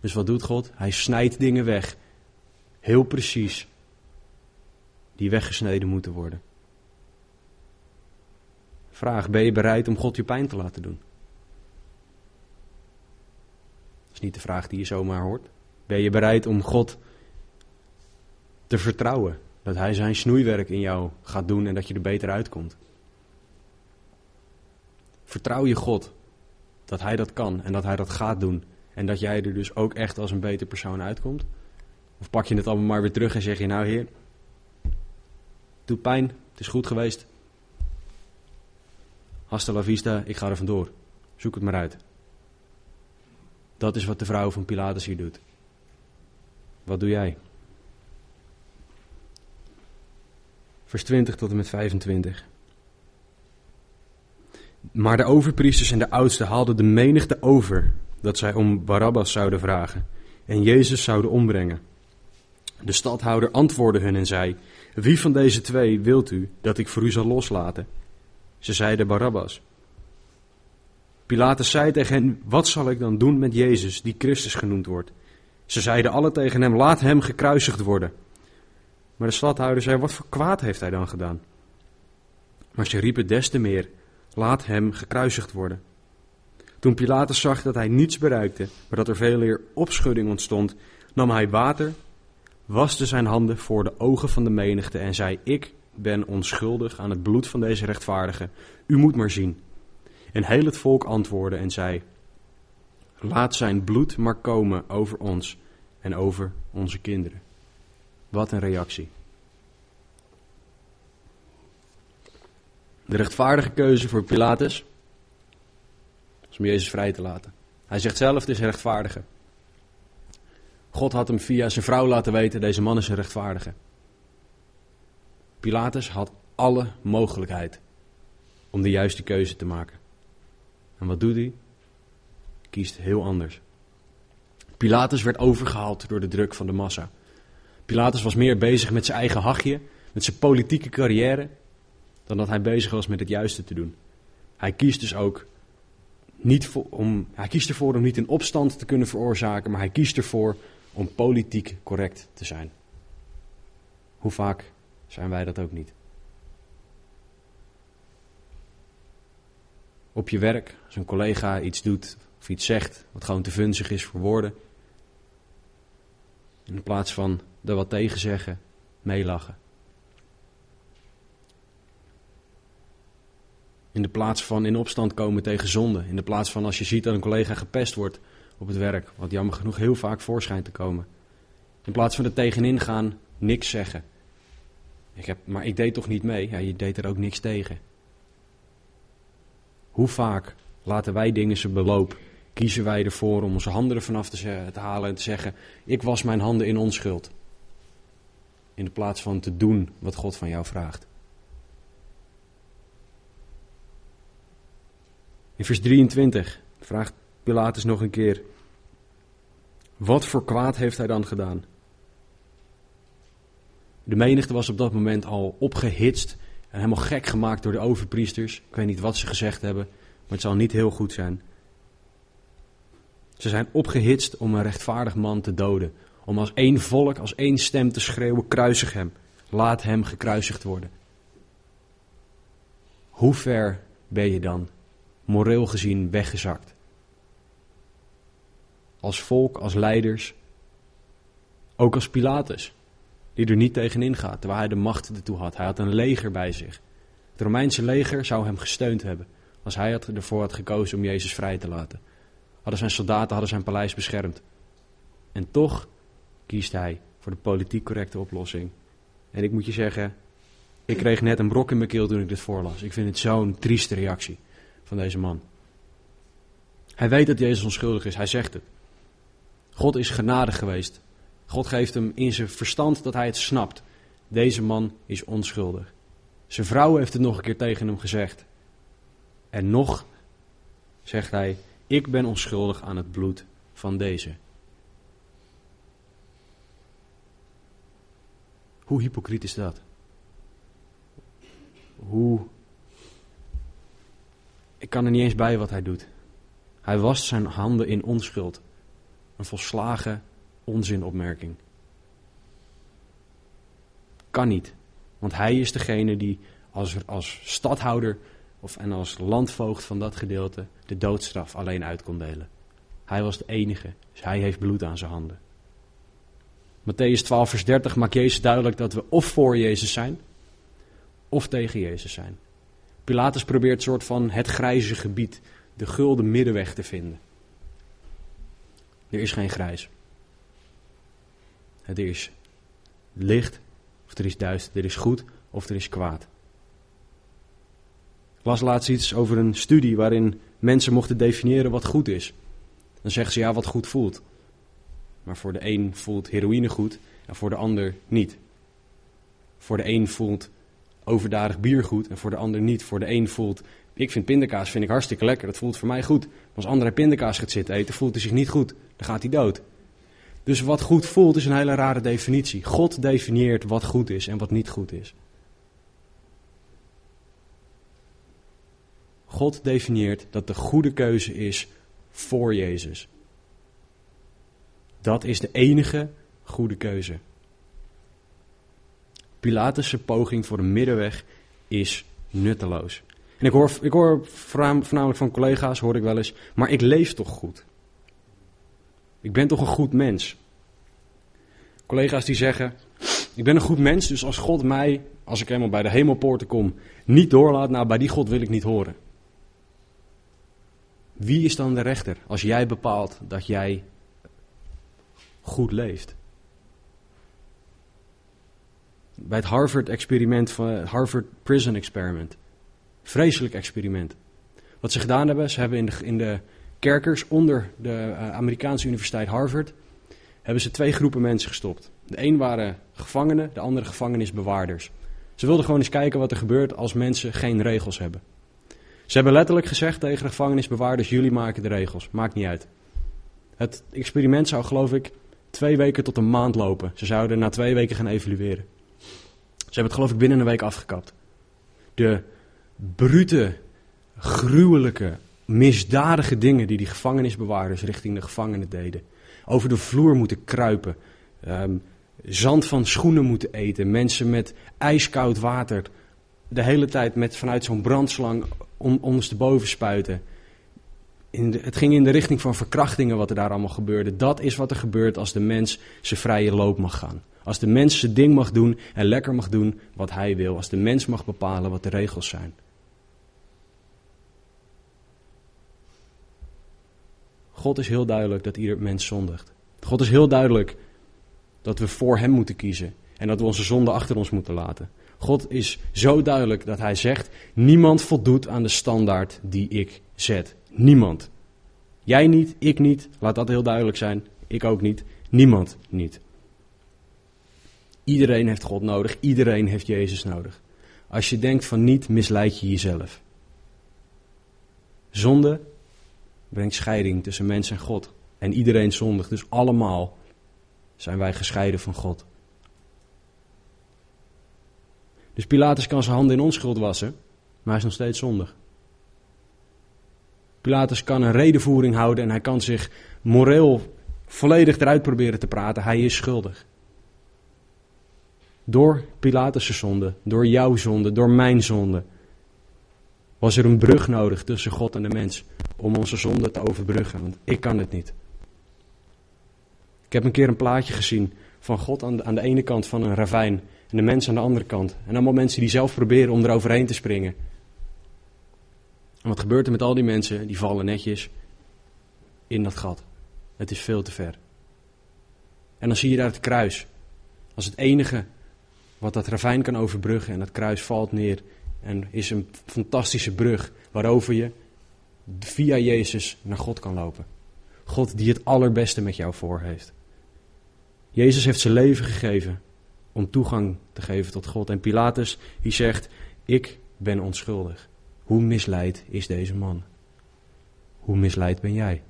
Dus wat doet God? Hij snijdt dingen weg. Heel precies. Die weggesneden moeten worden. Vraag, ben je bereid om God je pijn te laten doen? Dat is niet de vraag die je zomaar hoort. Ben je bereid om God te vertrouwen? Dat Hij zijn snoeiwerk in jou gaat doen en dat je er beter uitkomt. Vertrouw je God dat Hij dat kan en dat Hij dat gaat doen en dat jij er dus ook echt als een beter persoon uitkomt? Of pak je het allemaal maar weer terug en zeg je nou Heer, doet pijn, het is goed geweest. Hasta la vista, ik ga er vandoor. Zoek het maar uit. Dat is wat de vrouw van Pilatus hier doet. Wat doe jij? Vers 20 tot en met 25. Maar de overpriesters en de oudsten haalden de menigte over dat zij om Barabbas zouden vragen en Jezus zouden ombrengen. De stadhouder antwoordde hun en zei: Wie van deze twee wilt u dat ik voor u zal loslaten? Ze zeiden Barabbas. Pilatus zei tegen hen: Wat zal ik dan doen met Jezus, die Christus genoemd wordt? Ze zeiden alle tegen hem: Laat hem gekruisigd worden. Maar de stadhouder zei: Wat voor kwaad heeft hij dan gedaan? Maar ze riepen des te meer: Laat hem gekruisigd worden. Toen Pilatus zag dat hij niets bereikte, maar dat er veel meer opschudding ontstond, nam hij water, waste zijn handen voor de ogen van de menigte en zei: Ik ben onschuldig aan het bloed van deze rechtvaardige. U moet maar zien. En heel het volk antwoordde en zei: Laat zijn bloed maar komen over ons en over onze kinderen. Wat een reactie. De rechtvaardige keuze voor Pilatus is om Jezus vrij te laten. Hij zegt zelf, het is een rechtvaardige. God had hem via zijn vrouw laten weten, deze man is een rechtvaardige. Pilatus had alle mogelijkheid om de juiste keuze te maken. En wat doet hij? Kiest heel anders. Pilatus werd overgehaald door de druk van de massa. Pilatus was meer bezig met zijn eigen hachje, met zijn politieke carrière, dan dat hij bezig was met het juiste te doen. Hij kiest dus ook niet voor, om, hij kiest ervoor om niet een opstand te kunnen veroorzaken, maar hij kiest ervoor om politiek correct te zijn. Hoe vaak zijn wij dat ook niet? Op je werk, als een collega iets doet of iets zegt wat gewoon te vunzig is voor woorden. In plaats van er wat tegen zeggen, meelachen. In de plaats van in opstand komen tegen zonde. In de plaats van als je ziet dat een collega gepest wordt op het werk. Wat jammer genoeg heel vaak voorschijnt te komen. In plaats van er tegenin gaan, niks zeggen. Ik heb, maar ik deed toch niet mee? Ja, je deed er ook niks tegen. Hoe vaak laten wij dingen ze beloop? Kiezen wij ervoor om onze handen er vanaf te, te halen en te zeggen: Ik was mijn handen in onschuld. In de plaats van te doen wat God van jou vraagt. In vers 23 vraagt Pilatus nog een keer: Wat voor kwaad heeft hij dan gedaan? De menigte was op dat moment al opgehitst en helemaal gek gemaakt door de overpriesters. Ik weet niet wat ze gezegd hebben, maar het zal niet heel goed zijn. Ze zijn opgehitst om een rechtvaardig man te doden. Om als één volk, als één stem te schreeuwen: kruisig hem. Laat hem gekruisigd worden. Hoe ver ben je dan, moreel gezien, weggezakt? Als volk, als leiders, ook als Pilatus, die er niet tegenin gaat, terwijl hij de macht ertoe had. Hij had een leger bij zich. Het Romeinse leger zou hem gesteund hebben als hij ervoor had gekozen om Jezus vrij te laten. Hadden zijn soldaten hadden zijn paleis beschermd. En toch kiest hij voor de politiek correcte oplossing. En ik moet je zeggen, ik kreeg net een brok in mijn keel toen ik dit voorlas. Ik vind het zo'n trieste reactie van deze man. Hij weet dat Jezus onschuldig is, hij zegt het. God is genadig geweest. God geeft hem in zijn verstand dat hij het snapt. Deze man is onschuldig. Zijn vrouw heeft het nog een keer tegen hem gezegd. En nog zegt hij: Ik ben onschuldig aan het bloed van deze. Hoe hypocriet is dat? Hoe. Ik kan er niet eens bij wat hij doet. Hij wast zijn handen in onschuld. Een volslagen onzinopmerking. Kan niet. Want hij is degene die als, als stadhouder of, en als landvoogd van dat gedeelte de doodstraf alleen uit kon delen. Hij was de enige, dus hij heeft bloed aan zijn handen. Matthäus 12, vers 30 maakt Jezus duidelijk dat we of voor Jezus zijn, of tegen Jezus zijn. Pilatus probeert een soort van het grijze gebied, de gulden middenweg te vinden. Er is geen grijs. Het is licht of er is duister. Er is goed of er is kwaad. Ik las laatst iets over een studie waarin mensen mochten definiëren wat goed is. Dan zeggen ze ja, wat goed voelt. Maar voor de een voelt heroïne goed en voor de ander niet. Voor de een voelt overdadig bier goed en voor de ander niet. Voor de een voelt, ik vind pindakaas vind ik hartstikke lekker, dat voelt voor mij goed. Maar als andere pindakaas gaat zitten eten, voelt hij zich niet goed. Dan gaat hij dood. Dus wat goed voelt is een hele rare definitie. God definieert wat goed is en wat niet goed is. God definieert dat de goede keuze is voor Jezus. Dat is de enige goede keuze. Pilatus' poging voor een middenweg is nutteloos. En ik hoor, ik hoor voornamelijk van collega's, hoor ik wel eens, maar ik leef toch goed. Ik ben toch een goed mens. Collega's die zeggen, ik ben een goed mens, dus als God mij, als ik helemaal bij de hemelpoorten kom, niet doorlaat, nou bij die God wil ik niet horen. Wie is dan de rechter als jij bepaalt dat jij goed leeft? Bij het Harvard-experiment van het Harvard Prison Experiment. Vreselijk experiment. Wat ze gedaan hebben, ze hebben in de, in de kerkers onder de eh, Amerikaanse Universiteit Harvard hebben ze twee groepen mensen gestopt. De een waren gevangenen, de andere gevangenisbewaarders. Ze wilden gewoon eens kijken wat er gebeurt als mensen geen regels hebben. Ze hebben letterlijk gezegd tegen de gevangenisbewaarders: jullie maken de regels, maakt niet uit. Het experiment zou, geloof ik, twee weken tot een maand lopen. Ze zouden na twee weken gaan evalueren. Ze hebben het, geloof ik, binnen een week afgekapt. De brute, gruwelijke, misdadige dingen die die gevangenisbewaarders richting de gevangenen deden. Over de vloer moeten kruipen, ehm, zand van schoenen moeten eten, mensen met ijskoud water de hele tijd met, vanuit zo'n brandslang om, ondersteboven spuiten. In de, het ging in de richting van verkrachtingen wat er daar allemaal gebeurde. Dat is wat er gebeurt als de mens zijn vrije loop mag gaan. Als de mens zijn ding mag doen en lekker mag doen wat hij wil. Als de mens mag bepalen wat de regels zijn. God is heel duidelijk dat ieder mens zondigt. God is heel duidelijk dat we voor Hem moeten kiezen en dat we onze zonde achter ons moeten laten. God is zo duidelijk dat Hij zegt: niemand voldoet aan de standaard die ik zet. Niemand. Jij niet, ik niet, laat dat heel duidelijk zijn. Ik ook niet, niemand niet. Iedereen heeft God nodig, iedereen heeft Jezus nodig. Als je denkt van niet, misleid je jezelf. Zonde brengt scheiding tussen mens en God. En iedereen zondigt, dus allemaal zijn wij gescheiden van God. Dus Pilatus kan zijn handen in onschuld wassen, maar hij is nog steeds zondig. Pilatus kan een redenvoering houden en hij kan zich moreel volledig eruit proberen te praten. Hij is schuldig. Door Pilatus' zonde, door jouw zonde, door mijn zonde, was er een brug nodig tussen God en de mens om onze zonde te overbruggen, want ik kan het niet. Ik heb een keer een plaatje gezien van God aan de, aan de ene kant van een ravijn en de mens aan de andere kant. En allemaal mensen die zelf proberen om er overheen te springen. En wat gebeurt er met al die mensen? Die vallen netjes in dat gat. Het is veel te ver. En dan zie je daar het kruis. Als het enige wat dat ravijn kan overbruggen. En dat kruis valt neer. En is een fantastische brug waarover je via Jezus naar God kan lopen. God die het allerbeste met jou voor heeft. Jezus heeft zijn leven gegeven om toegang te geven tot God. En Pilatus die zegt, ik ben onschuldig. Hoe misleid is deze man? Hoe misleid ben jij?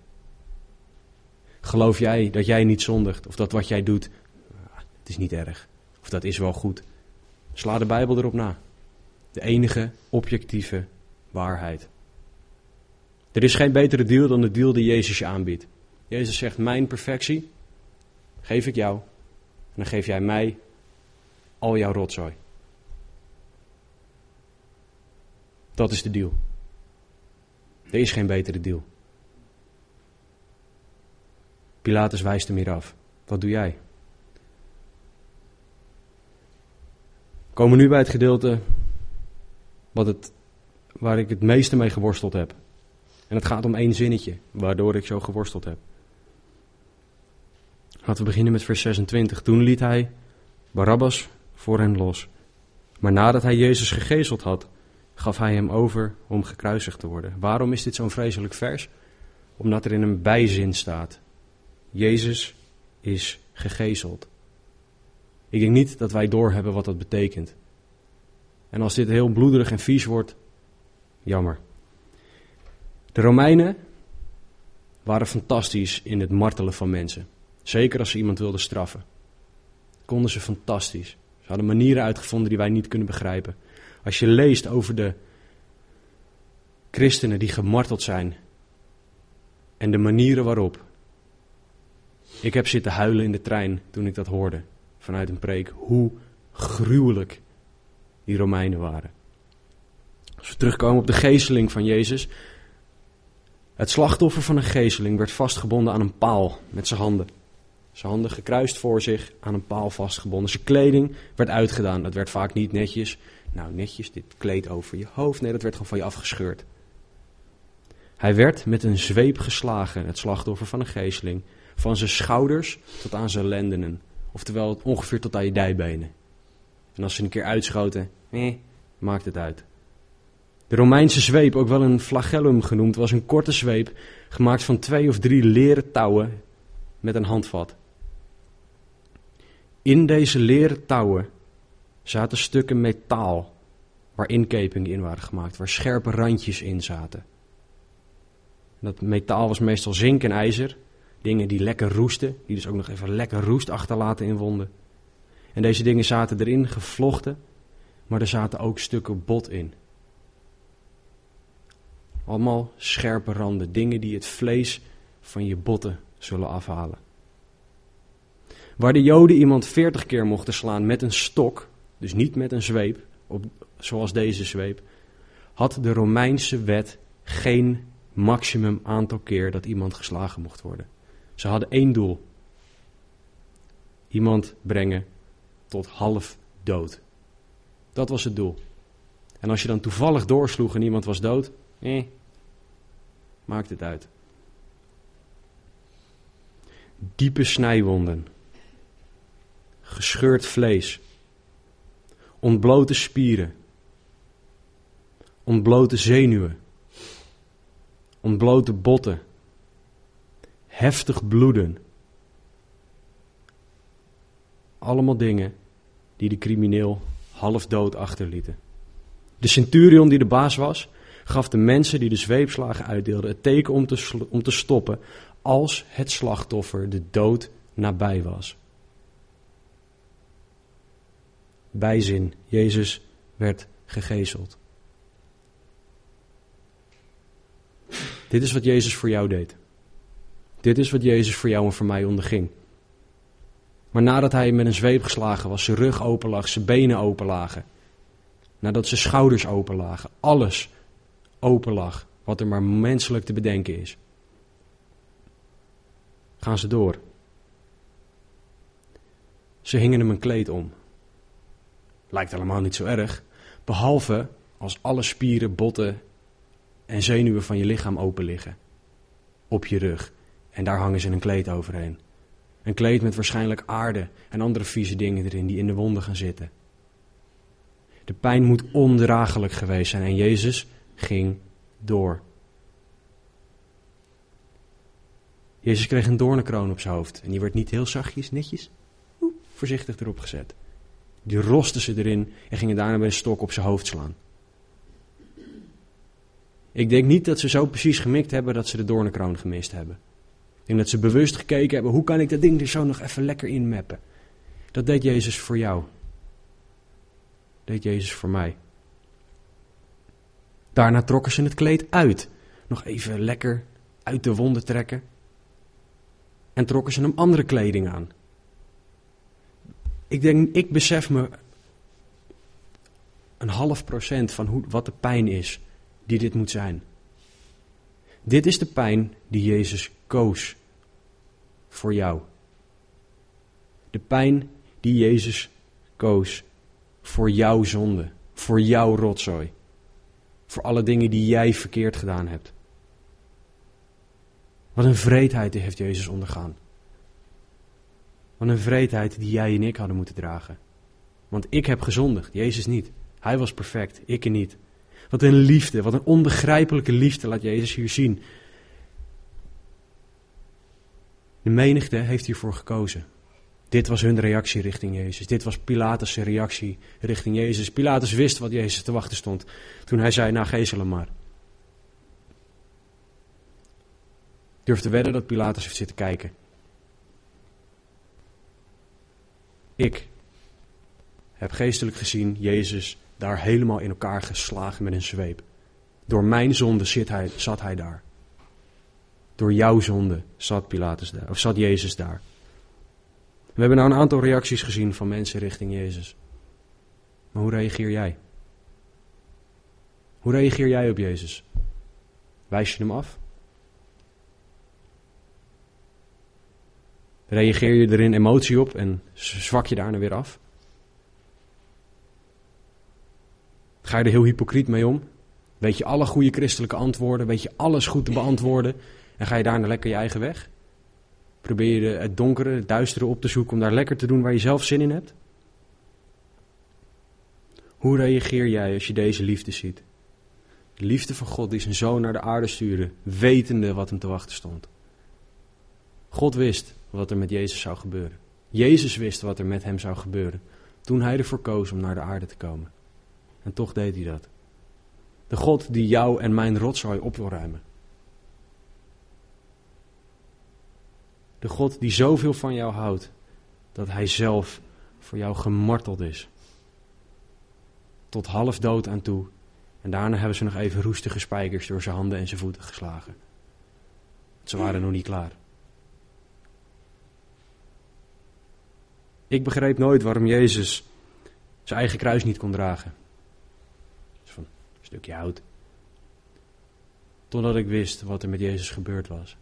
Geloof jij dat jij niet zondigt of dat wat jij doet, het is niet erg. Of dat is wel goed. Sla de Bijbel erop na. De enige objectieve waarheid. Er is geen betere deal dan de deal die Jezus je aanbiedt. Jezus zegt: Mijn perfectie geef ik jou. En dan geef jij mij al jouw rotzooi. Dat is de deal. Er is geen betere deal. Pilatus wijst hem hier af. Wat doe jij? We komen nu bij het gedeelte wat het, waar ik het meeste mee geworsteld heb. En het gaat om één zinnetje, waardoor ik zo geworsteld heb. Laten we beginnen met vers 26. Toen liet hij Barabbas voor hen los. Maar nadat hij Jezus gegezeld had, gaf hij hem over om gekruisigd te worden. Waarom is dit zo'n vreselijk vers? Omdat er in een bijzin staat. Jezus is gegezeld. Ik denk niet dat wij doorhebben wat dat betekent. En als dit heel bloederig en vies wordt, jammer. De Romeinen waren fantastisch in het martelen van mensen. Zeker als ze iemand wilden straffen. Konden ze fantastisch. Ze hadden manieren uitgevonden die wij niet kunnen begrijpen. Als je leest over de christenen die gemarteld zijn en de manieren waarop. Ik heb zitten huilen in de trein toen ik dat hoorde vanuit een preek. Hoe gruwelijk die Romeinen waren. Als we terugkomen op de geesteling van Jezus. Het slachtoffer van een geesteling werd vastgebonden aan een paal met zijn handen. Zijn handen gekruist voor zich, aan een paal vastgebonden. Zijn kleding werd uitgedaan. Dat werd vaak niet netjes. Nou, netjes, dit kleed over je hoofd. Nee, dat werd gewoon van je afgescheurd. Hij werd met een zweep geslagen, het slachtoffer van een geesteling. Van zijn schouders tot aan zijn lendenen. Oftewel ongeveer tot aan je dijbenen. En als ze een keer uitschoten, eh, maakt het uit. De Romeinse zweep, ook wel een flagellum genoemd, was een korte zweep gemaakt van twee of drie leren touwen met een handvat. In deze leren touwen zaten stukken metaal waar inkepingen in waren gemaakt, waar scherpe randjes in zaten. Dat metaal was meestal zink en ijzer, dingen die lekker roesten, die dus ook nog even lekker roest achterlaten in wonden. En deze dingen zaten erin gevlochten, maar er zaten ook stukken bot in. Allemaal scherpe randen, dingen die het vlees van je botten zullen afhalen. Waar de Joden iemand veertig keer mochten slaan met een stok, dus niet met een zweep, op, zoals deze zweep, had de Romeinse wet geen maximum aantal keer dat iemand geslagen mocht worden. Ze hadden één doel: iemand brengen tot half dood. Dat was het doel. En als je dan toevallig doorsloeg en iemand was dood, eh, maakt het uit. Diepe snijwonden, gescheurd vlees, ontblote spieren, ontblote zenuwen, ontblote botten, heftig bloeden. Allemaal dingen die de crimineel half dood achterlieten. De centurion die de baas was, gaf de mensen die de zweepslagen uitdeelden het teken om te, om te stoppen als het slachtoffer de dood nabij was. Bijzin, Jezus werd gegezeld. Dit is wat Jezus voor jou deed. Dit is wat Jezus voor jou en voor mij onderging. Maar nadat hij met een zweep geslagen was, zijn rug open lag, zijn benen open lagen. Nadat zijn schouders open lagen, alles open lag, wat er maar menselijk te bedenken is. Gaan ze door. Ze hingen hem een kleed om. Lijkt helemaal niet zo erg, behalve als alle spieren, botten en zenuwen van je lichaam open liggen. Op je rug. En daar hangen ze een kleed overheen. Een kleed met waarschijnlijk aarde en andere vieze dingen erin die in de wonden gaan zitten. De pijn moet ondraaglijk geweest zijn en Jezus ging door. Jezus kreeg een doornenkroon op zijn hoofd en die werd niet heel zachtjes, netjes, voorzichtig erop gezet. Die roste ze erin en gingen daarna met een stok op zijn hoofd slaan. Ik denk niet dat ze zo precies gemikt hebben dat ze de doornenkroon gemist hebben. Ik denk dat ze bewust gekeken hebben, hoe kan ik dat ding er zo nog even lekker inmappen. Dat deed Jezus voor jou. Dat deed Jezus voor mij. Daarna trokken ze het kleed uit. Nog even lekker uit de wonden trekken. En trokken ze hem andere kleding aan. Ik denk, ik besef me een half procent van hoe, wat de pijn is die dit moet zijn. Dit is de pijn die Jezus koos voor jou. De pijn die Jezus koos voor jouw zonde, voor jouw rotzooi, voor alle dingen die jij verkeerd gedaan hebt. Wat een vreedheid heeft Jezus ondergaan. Wat een vreedheid die jij en ik hadden moeten dragen. Want ik heb gezondigd, Jezus niet. Hij was perfect, ik niet. Wat een liefde, wat een onbegrijpelijke liefde laat Jezus hier zien. De menigte heeft hiervoor gekozen. Dit was hun reactie richting Jezus. Dit was Pilatus' reactie richting Jezus. Pilatus wist wat Jezus te wachten stond toen hij zei, nou gezel hem maar. Durf te wedden dat Pilatus heeft zitten kijken. Ik heb geestelijk gezien Jezus daar helemaal in elkaar geslagen met een zweep. Door mijn zonde zit hij, zat hij daar. Door jouw zonde zat, Pilatus daar, of zat Jezus daar. We hebben nou een aantal reacties gezien van mensen richting Jezus. Maar hoe reageer jij? Hoe reageer jij op Jezus? Wijs je hem af? Reageer je er in emotie op en zwak je daarna weer af? Ga je er heel hypocriet mee om? Weet je alle goede christelijke antwoorden? Weet je alles goed te beantwoorden? En ga je daarna lekker je eigen weg? Probeer je het donkere, het duistere op te zoeken om daar lekker te doen waar je zelf zin in hebt? Hoe reageer jij als je deze liefde ziet? De liefde van God die zijn zoon naar de aarde stuurde, wetende wat hem te wachten stond. God wist wat er met Jezus zou gebeuren. Jezus wist wat er met hem zou gebeuren toen hij ervoor koos om naar de aarde te komen. En toch deed hij dat. De God die jou en mijn rotzooi op wil ruimen. De God die zoveel van jou houdt dat hij zelf voor jou gemarteld is. Tot half dood aan toe. En daarna hebben ze nog even roestige spijkers door zijn handen en zijn voeten geslagen. Ze waren nog niet klaar. Ik begreep nooit waarom Jezus zijn eigen kruis niet kon dragen. van een stukje hout. Totdat ik wist wat er met Jezus gebeurd was.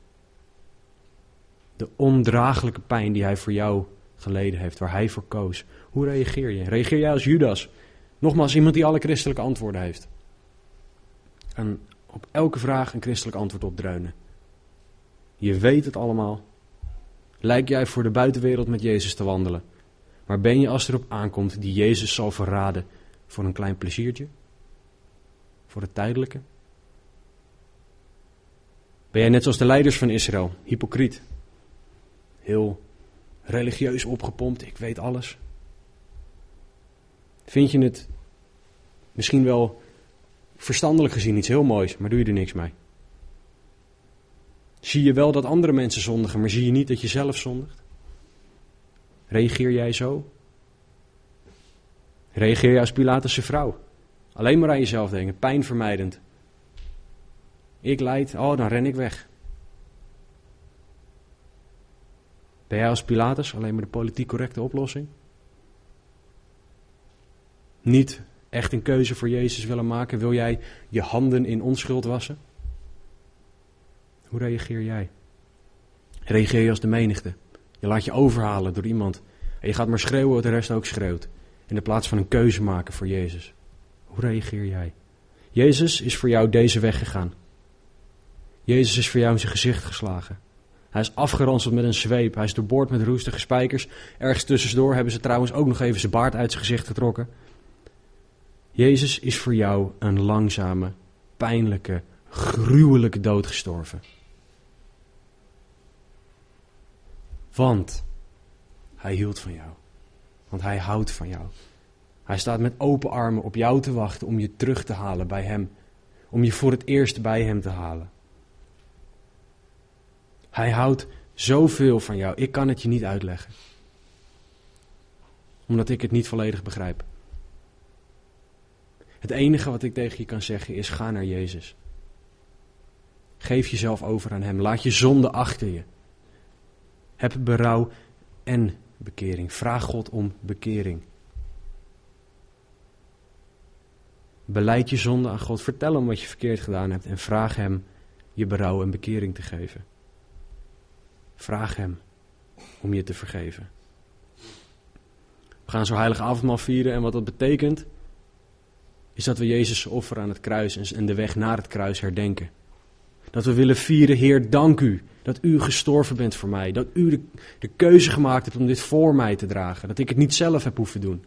De ondraaglijke pijn die hij voor jou geleden heeft, waar hij voor koos. Hoe reageer je? Reageer jij als Judas? Nogmaals, iemand die alle christelijke antwoorden heeft. En op elke vraag een christelijk antwoord opdreunen. Je weet het allemaal. Lijk jij voor de buitenwereld met Jezus te wandelen? Maar ben je als erop aankomt die Jezus zal verraden voor een klein pleziertje? Voor het tijdelijke? Ben jij net zoals de leiders van Israël, hypocriet? Heel religieus opgepompt, ik weet alles. Vind je het misschien wel verstandelijk gezien iets heel moois, maar doe je er niks mee? Zie je wel dat andere mensen zondigen, maar zie je niet dat je zelf zondigt? Reageer jij zo? Reageer je als Pilatus' vrouw? Alleen maar aan jezelf denken, pijnvermijdend. Ik leid, oh, dan ren ik weg. Ben jij als Pilatus alleen maar de politiek correcte oplossing? Niet echt een keuze voor Jezus willen maken? Wil jij je handen in onschuld wassen? Hoe reageer jij? Reageer je als de menigte? Je laat je overhalen door iemand en je gaat maar schreeuwen wat de rest ook schreeuwt. In de plaats van een keuze maken voor Jezus. Hoe reageer jij? Jezus is voor jou deze weg gegaan. Jezus is voor jou in zijn gezicht geslagen. Hij is afgeranseld met een zweep. Hij is doorboord met roestige spijkers. Ergens tussendoor hebben ze trouwens ook nog even zijn baard uit zijn gezicht getrokken. Jezus is voor jou een langzame, pijnlijke, gruwelijke dood gestorven. Want hij hield van jou. Want hij houdt van jou. Hij staat met open armen op jou te wachten om je terug te halen bij hem. Om je voor het eerst bij hem te halen. Hij houdt zoveel van jou. Ik kan het je niet uitleggen. Omdat ik het niet volledig begrijp. Het enige wat ik tegen je kan zeggen is: ga naar Jezus. Geef jezelf over aan Hem. Laat je zonde achter je. Heb berouw en bekering. Vraag God om bekering. Beleid je zonde aan God. Vertel hem wat je verkeerd gedaan hebt en vraag hem je berouw en bekering te geven. Vraag hem om je te vergeven. We gaan zo heilige avondmaal vieren en wat dat betekent is dat we Jezus' offer aan het kruis en de weg naar het kruis herdenken. Dat we willen vieren, Heer, dank u dat u gestorven bent voor mij. Dat u de, de, keuze gemaakt hebt om dit voor mij te dragen. Dat ik het niet zelf heb hoeven doen.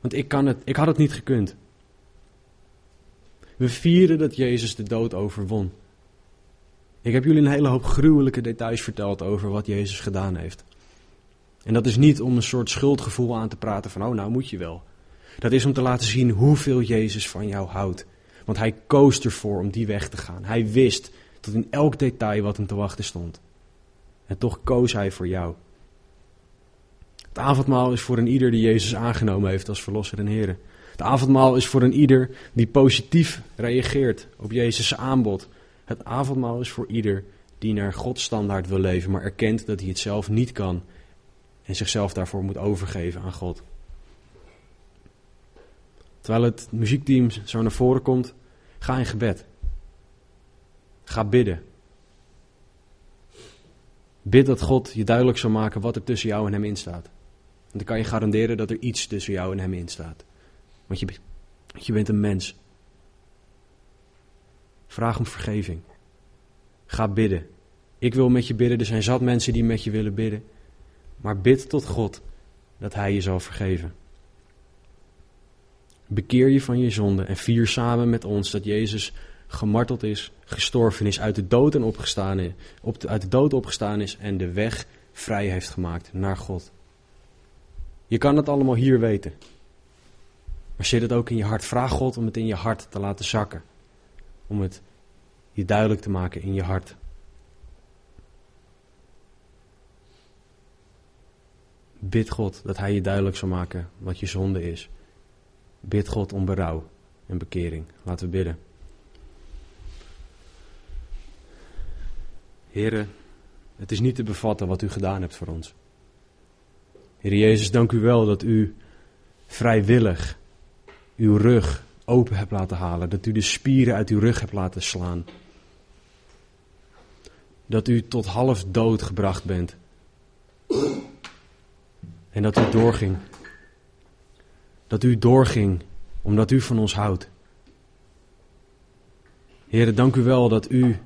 Want ik, kan het, ik had het niet gekund. We vieren dat Jezus de dood overwon. Ik heb jullie een hele hoop gruwelijke details verteld over wat Jezus gedaan heeft. En dat is niet om een soort schuldgevoel aan te praten van, oh nou moet je wel. Dat is om te laten zien hoeveel Jezus van jou houdt. Want hij koos ervoor om die weg te gaan. Hij wist tot in elk detail wat hem te wachten stond. En toch koos hij voor jou. Het avondmaal is voor een ieder die Jezus aangenomen heeft als verlosser en Heer. Het avondmaal is voor een ieder die positief reageert op Jezus' aanbod. Het avondmaal is voor ieder die naar Gods standaard wil leven, maar erkent dat hij het zelf niet kan en zichzelf daarvoor moet overgeven aan God. Terwijl het muziekteam zo naar voren komt, ga in gebed. Ga bidden. Bid dat God je duidelijk zal maken wat er tussen jou en hem in staat. En dan kan je garanderen dat er iets tussen jou en hem in staat. Want je, je bent een mens. Vraag om vergeving. Ga bidden. Ik wil met je bidden. Er zijn zat mensen die met je willen bidden. Maar bid tot God dat Hij je zal vergeven. Bekeer je van je zonde en vier samen met ons dat Jezus gemarteld is, gestorven is, uit de dood en opgestaan is, op uit de dood opgestaan is en de weg vrij heeft gemaakt naar God. Je kan het allemaal hier weten. Maar zit het ook in je hart? Vraag God om het in je hart te laten zakken. Om het je duidelijk te maken in je hart. Bid God dat Hij je duidelijk zal maken wat je zonde is. Bid God om berouw en bekering. Laten we bidden. Heren, het is niet te bevatten wat u gedaan hebt voor ons. Heer Jezus, dank u wel dat u vrijwillig uw rug open hebt laten halen. Dat u de spieren uit uw rug hebt laten slaan. Dat u tot half dood gebracht bent. En dat u doorging dat u doorging omdat u van ons houdt. Heren, dank u wel dat u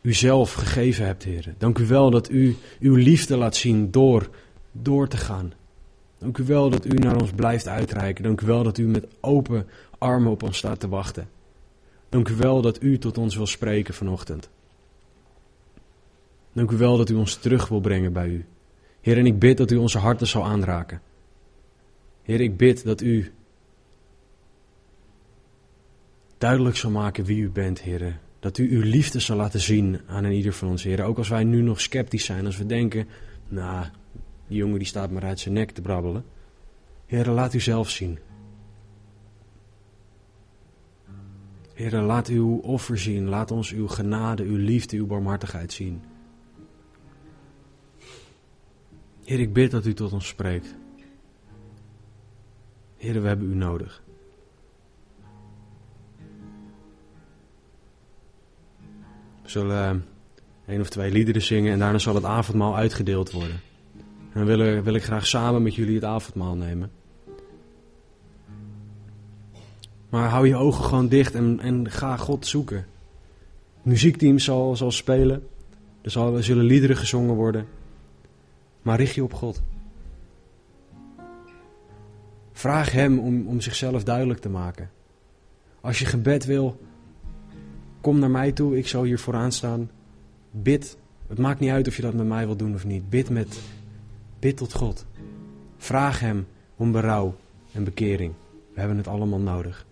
uzelf gegeven hebt, heren. Dank u wel dat u uw liefde laat zien door, door te gaan. Dank u wel dat u naar ons blijft uitreiken. Dank u wel dat u met open armen op ons staat te wachten. Dank u wel dat u tot ons wil spreken vanochtend. Dank u wel dat u ons terug wil brengen bij u. Heer, en ik bid dat u onze harten zal aanraken. Heer, ik bid dat u duidelijk zal maken wie u bent, Heer. Dat u uw liefde zal laten zien aan een ieder van ons, Heer. Ook als wij nu nog sceptisch zijn, als we denken, nou, die jongen die staat maar uit zijn nek te brabbelen. Heer, laat u zelf zien. Heer, laat uw offer zien. Laat ons uw genade, uw liefde, uw barmhartigheid zien. Heer, ik bid dat u tot ons spreekt. Heer, we hebben u nodig. We zullen één of twee liederen zingen en daarna zal het avondmaal uitgedeeld worden. En wil, wil ik graag samen met jullie het avondmaal nemen. Maar hou je ogen gewoon dicht en, en ga God zoeken. Het muziekteam zal, zal spelen. Er, er zullen liederen gezongen worden. Maar richt je op God. Vraag Hem om, om zichzelf duidelijk te maken. Als je gebed wil, kom naar mij toe. Ik zal hier vooraan staan. Bid. Het maakt niet uit of je dat met mij wilt doen of niet. Bid, met, bid tot God. Vraag Hem om berouw en bekering. We hebben het allemaal nodig.